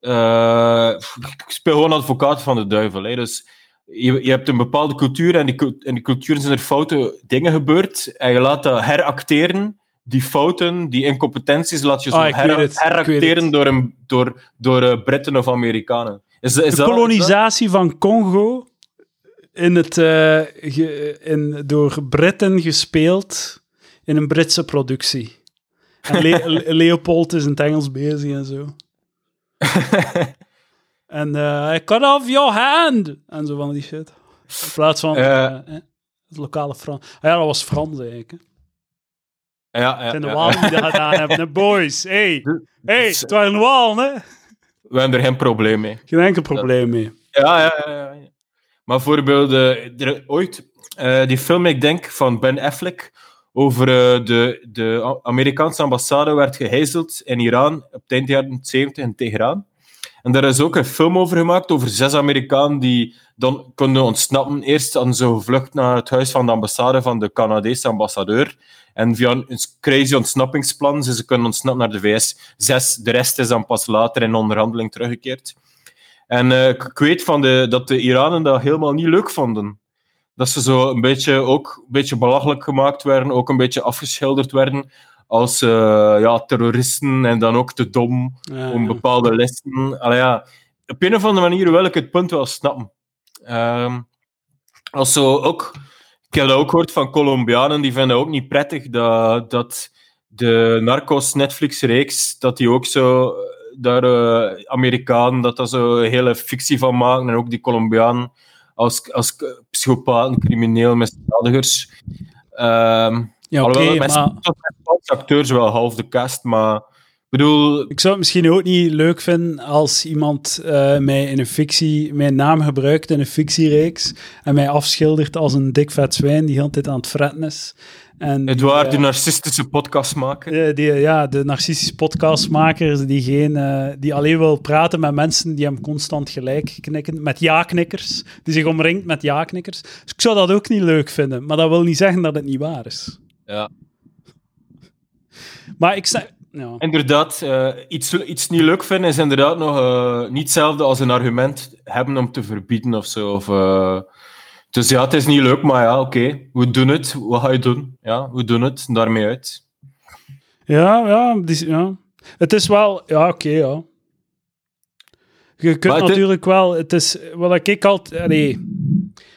eh, ik speel gewoon advocaat van de duivel. Hè, dus je, je hebt een bepaalde cultuur en die, in die cultuur zijn er foute dingen gebeurd en je laat dat heracteren. Die fouten, die incompetenties, laat je zo Ah, her- heracteren door, een, door, door eh, Britten of Amerikanen. Is, is De dat- kolonisatie van Congo in het, eh, ge- in, door Britten gespeeld in een Britse productie. En Le- Le- Leopold is in het Engels bezig en zo. En eh cut off your hand! En zo van die shit. In plaats van Eh. eh, het lokale Frans. Ah ja, dat was Frans eigenlijk. hè. Ja, ja, Het zijn de ja. Walen die dat gedaan hebben. hè. Boys, hey. Hey, het waren Walen, hè. We hebben er geen probleem mee. Geen enkel probleem mee. Ja, ja, ja. ja. Maar bijvoorbeeld, er, ooit, die film, ik denk, van Ben Affleck over de, de Amerikaanse ambassade werd gehijzeld in Iran op het eind jaren 70 in Teheran. En daar is ook een film over gemaakt, over zes Amerikanen die dan konden ontsnappen. Eerst hadden ze gevlucht naar het huis van de ambassade van de Canadese ambassadeur. En via een crazy ontsnappingsplan ze kunnen ontsnappen naar de VS. Zes, de rest is dan pas later in onderhandeling teruggekeerd. En eh, ik weet van de, dat de Iranen dat helemaal niet leuk vonden. Dat ze zo een beetje, ook een beetje belachelijk gemaakt werden, ook een beetje afgeschilderd werden als eh, ja, terroristen en dan ook te dom Ja, om bepaalde lessen. Allee, ja, op een of andere manier wil ik het punt wel snappen. Ehm, als zo ook, ik heb dat ook gehoord van Colombianen, die vinden ook niet prettig dat, dat de Narcos Netflix-reeks, dat die ook zo eh, daar uh, Amerikanen, dat dat zo een hele fictie van maken, en ook die Colombianen als, als psychopaten, crimineel, misdadigers. Ehm Ja, oké, mensen- maar acteurs wel half de cast, maar ik bedoel, ik zou het misschien ook niet leuk vinden als iemand eh, mij in een fictie, mijn naam gebruikt in een fictiereeks en mij afschildert als een dik vet zwijn die de hele tijd aan het fretten is. En die, Edouard, eh, de narcistische podcast maken. Eh, die, ja, de narcistische podcastmaker die, geen, eh, die alleen wil praten met mensen die hem constant gelijk knikken, met ja-knikkers, die zich omringt met ja-knikkers. Dus ik zou dat ook niet leuk vinden, maar dat wil niet zeggen dat het niet waar is. Ja. Maar ik zeg... Ja. Inderdaad, eh, iets, iets niet leuk vinden is inderdaad nog eh, niet hetzelfde als een argument hebben om te verbieden of zo. Of, eh, dus ja, het is niet leuk, maar ja, oké, we doen het. Wat ga je doen? Ja, we doen het, daarmee uit. Ja, ja, die- ja. Het is wel... Ja, oké, ja. Je kunt Maar het is- natuurlijk wel... Het is... Wat ik altijd... allee,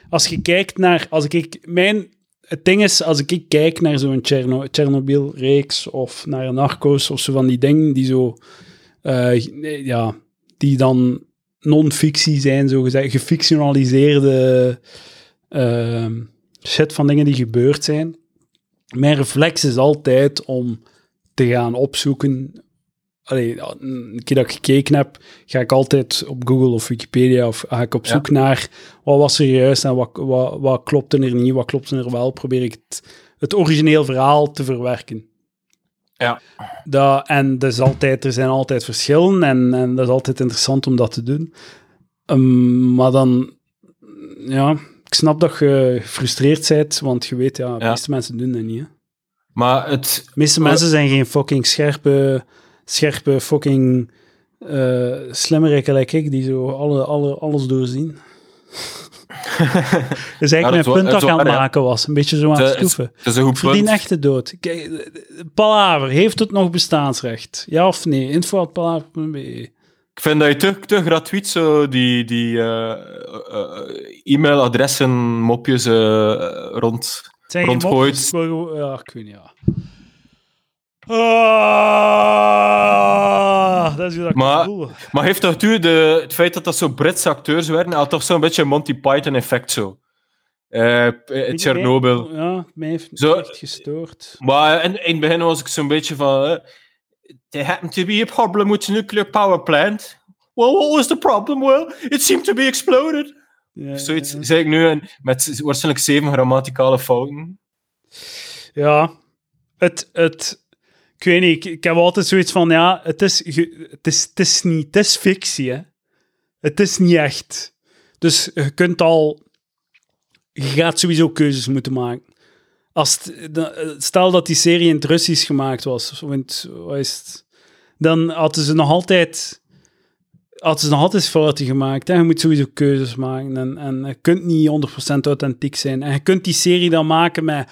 als je kijkt naar... Als ik... Mijn... Het ding is, als ik kijk naar zo'n Cherno- Chernobyl-reeks of naar Narcos of zo van die dingen die zo... eh, ja, die dan non-fictie zijn, zo gezegd, gefictionaliseerde ehm, shit van dingen die gebeurd zijn. Mijn reflex is altijd om te gaan opzoeken. Allee, een keer dat ik gekeken heb, ga ik altijd op Google of Wikipedia of ga ik op Ja. zoek naar wat was er juist en wat, wat, wat klopte er niet, wat klopte er wel. Probeer ik het, het origineel verhaal te verwerken. Ja. Dat, en is altijd, er zijn altijd verschillen en, en dat is altijd interessant om dat te doen. Ehm, maar dan, ja, ik snap dat je gefrustreerd bent, want je weet, ja, de Ja. meeste mensen doen dat niet. Hè. Maar het, De meeste mensen zijn geen fucking scherpe, scherpe fucking eh slimmerikken like ik, die zo alle, alle, alles doorzien. Dus Ja, eigenlijk dat mijn is punt is aan het ja. maken was. Een beetje zo aan het is, stoeven. het is een goed Verdien punt. echt de dood. Kijk, Palaver, heeft het nog bestaansrecht? Ja of nee? Info.palaver.be Ik vind dat je te, te gratuit zo die, die eh, eh, e-mailadressen, mopjes rond... Rondgooit. mopjes, Ja, ik weet niet, ja. Ah, dat is hoe dat ik Maar-. Maar heeft toch u de, het feit dat dat zo Britse acteurs werden, had toch zo'n beetje een Monty Python effect zo? Eh, Chernobyl. Ja, mij heeft het Zo- echt gestoord. Maar in, in het begin was ik zo'n beetje van... eh, there happened to be a problem with the nuclear power plant. Well, what was the problem? Well, it seemed to be exploded. Ja, Zoiets ja. zei ik nu en met waarschijnlijk zeven grammaticale fouten. Ja, het, het, ik weet niet, ik, ik heb altijd zoiets van, ja, het is, het is, het is niet, het is fictie, hè. Het is niet echt. Dus je kunt al, je gaat sowieso keuzes moeten maken. Als stel dat die serie in het Russisch gemaakt was, of in dan hadden ze nog altijd, hadden ze nog altijd fouten gemaakt. Hè? Je moet sowieso keuzes maken en, en je kunt niet 100% authentiek zijn. En je kunt die serie dan maken met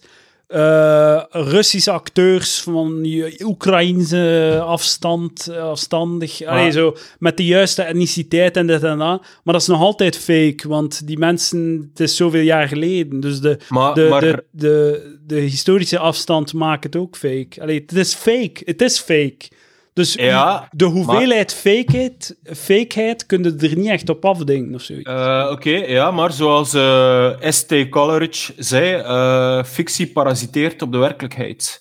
100% eh Russische acteurs van die Oekraïnse afstand, eh, afstandig, allee, zo, met de juiste etniciteit en dit en dat. Maar dat is nog altijd fake, want die mensen, het is zoveel jaar geleden. Dus de, Maar, de, maar de, de, de historische afstand maakt het ook fake. Allee, het is fake. Het is fake. Dus Ja, de hoeveelheid fakeheid, fakeheid kun je er niet echt op afdenken of zoiets. Eh, Oké, ja, maar zoals eh, St. Coleridge zei, eh, fictie parasiteert op de werkelijkheid.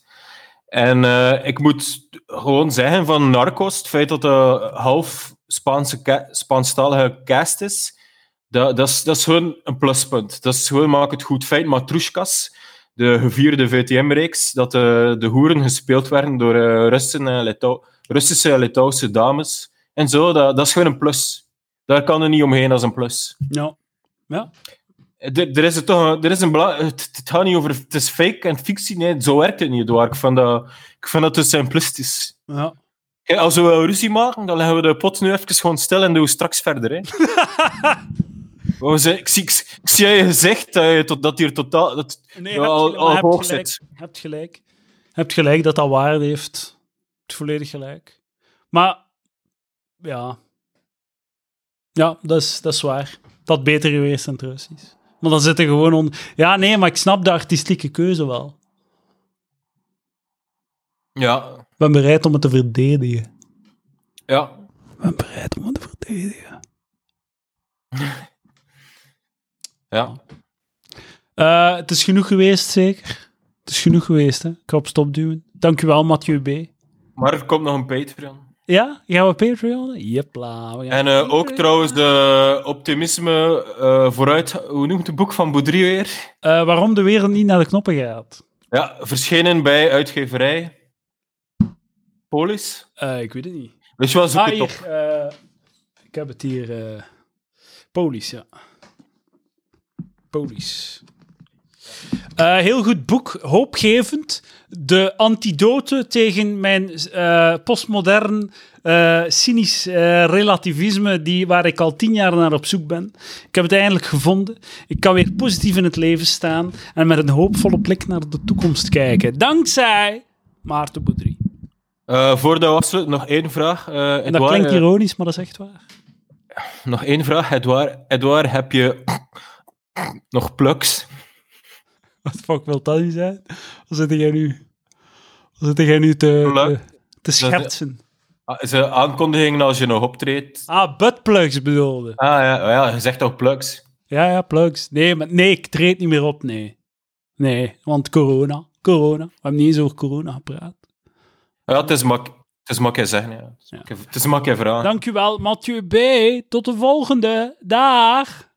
En ik moet gewoon zeggen van Narcos, het feit dat het half Spaanse ca- Spaanstalige cast is, dat, dat, is, dat is gewoon een pluspunt. Dat is gewoon, maak het goed. Feit Matrushkas, de gevierde VTM-reeks, dat de, de hoeren gespeeld werden door Russen en Litouw- Russische en Litouwse dames en zo, dat, dat is gewoon een plus. Daar kan er niet omheen als een plus. Ja. Ja. Er, er is het toch een, er is een het, het gaat niet over het is fake en fictie. Nee, zo werkt het niet. Edouard. Ik vind dat, ik vind dat te simplistisch. ja. Kijk, als we wel ruzie maken, dan leggen we de pot nu even gewoon stil en doen we straks verder. Hè. Zijn- ik, zie, ik, ik zie je gezicht dat, je tot, dat hier totaal. Dat, Nee, al- gelijk- al hoog gelijk. zit. Hebt gelijk. Hebt gelijk dat dat waarde heeft. Volledig gelijk. Maar, ja. Ja, dat is, dat is waar. Dat beter geweest dan het Russisch. Maar dan zit er gewoon on... Ja, nee, maar ik snap de artistieke keuze wel. ja, Ik ben bereid om het te verdedigen. ja. Ik ben bereid om het te verdedigen. ja. Eh, het is genoeg geweest, zeker? Het is genoeg geweest, hè? Ik ga op stop duwen. Dankjewel, Mathieu B. Maar er komt nog een Patreon. Ja? Gaan we Patreon? Jepla. we gaan En eh, ook trouwens de optimisme eh, vooruit. Hoe noemt het boek van Boudry weer? Eh, waarom de wereld niet naar de knoppen gaat? Ja, verschenen bij uitgeverij Polis. Eh, ik weet het niet. Dus je wel, zoek Ah, het op. hier. eh, ik heb het hier. eh Polis, ja. Polis. Eh, heel goed boek, hoopgevend. De antidote tegen mijn eh, postmodern, eh, cynisch relativisme die, waar ik al tien jaar naar op zoek ben. Ik heb het eindelijk gevonden. Ik kan weer positief in het leven staan en met een hoopvolle blik naar de toekomst kijken. Dankzij Maarten Boudry. Voordat we afsluiten, nog één vraag. En dat klinkt ironisch, maar dat is echt waar. nog één vraag. Edouard, Edouard, heb je nog plugs? Wat de fuck wil dat niet zijn? Wat zit jij nu? Wat zit jij nu te, te, te schertsen? Ah, Is er aankondigingen als je nog optreedt? Ah, buttplugs bedoelde. Ah ja, ja je zegt toch plugs? Ja, ja, plugs. Nee, maar nee, ik treed niet meer op, nee. Nee, want corona. Corona. We hebben niet eens over corona gepraat. Ja, het is mak het is makkelijk zeggen. Ja. Het is makkelijk- Het is makkelijk vragen. Dankjewel, Mathieu B. Tot de volgende. Dag.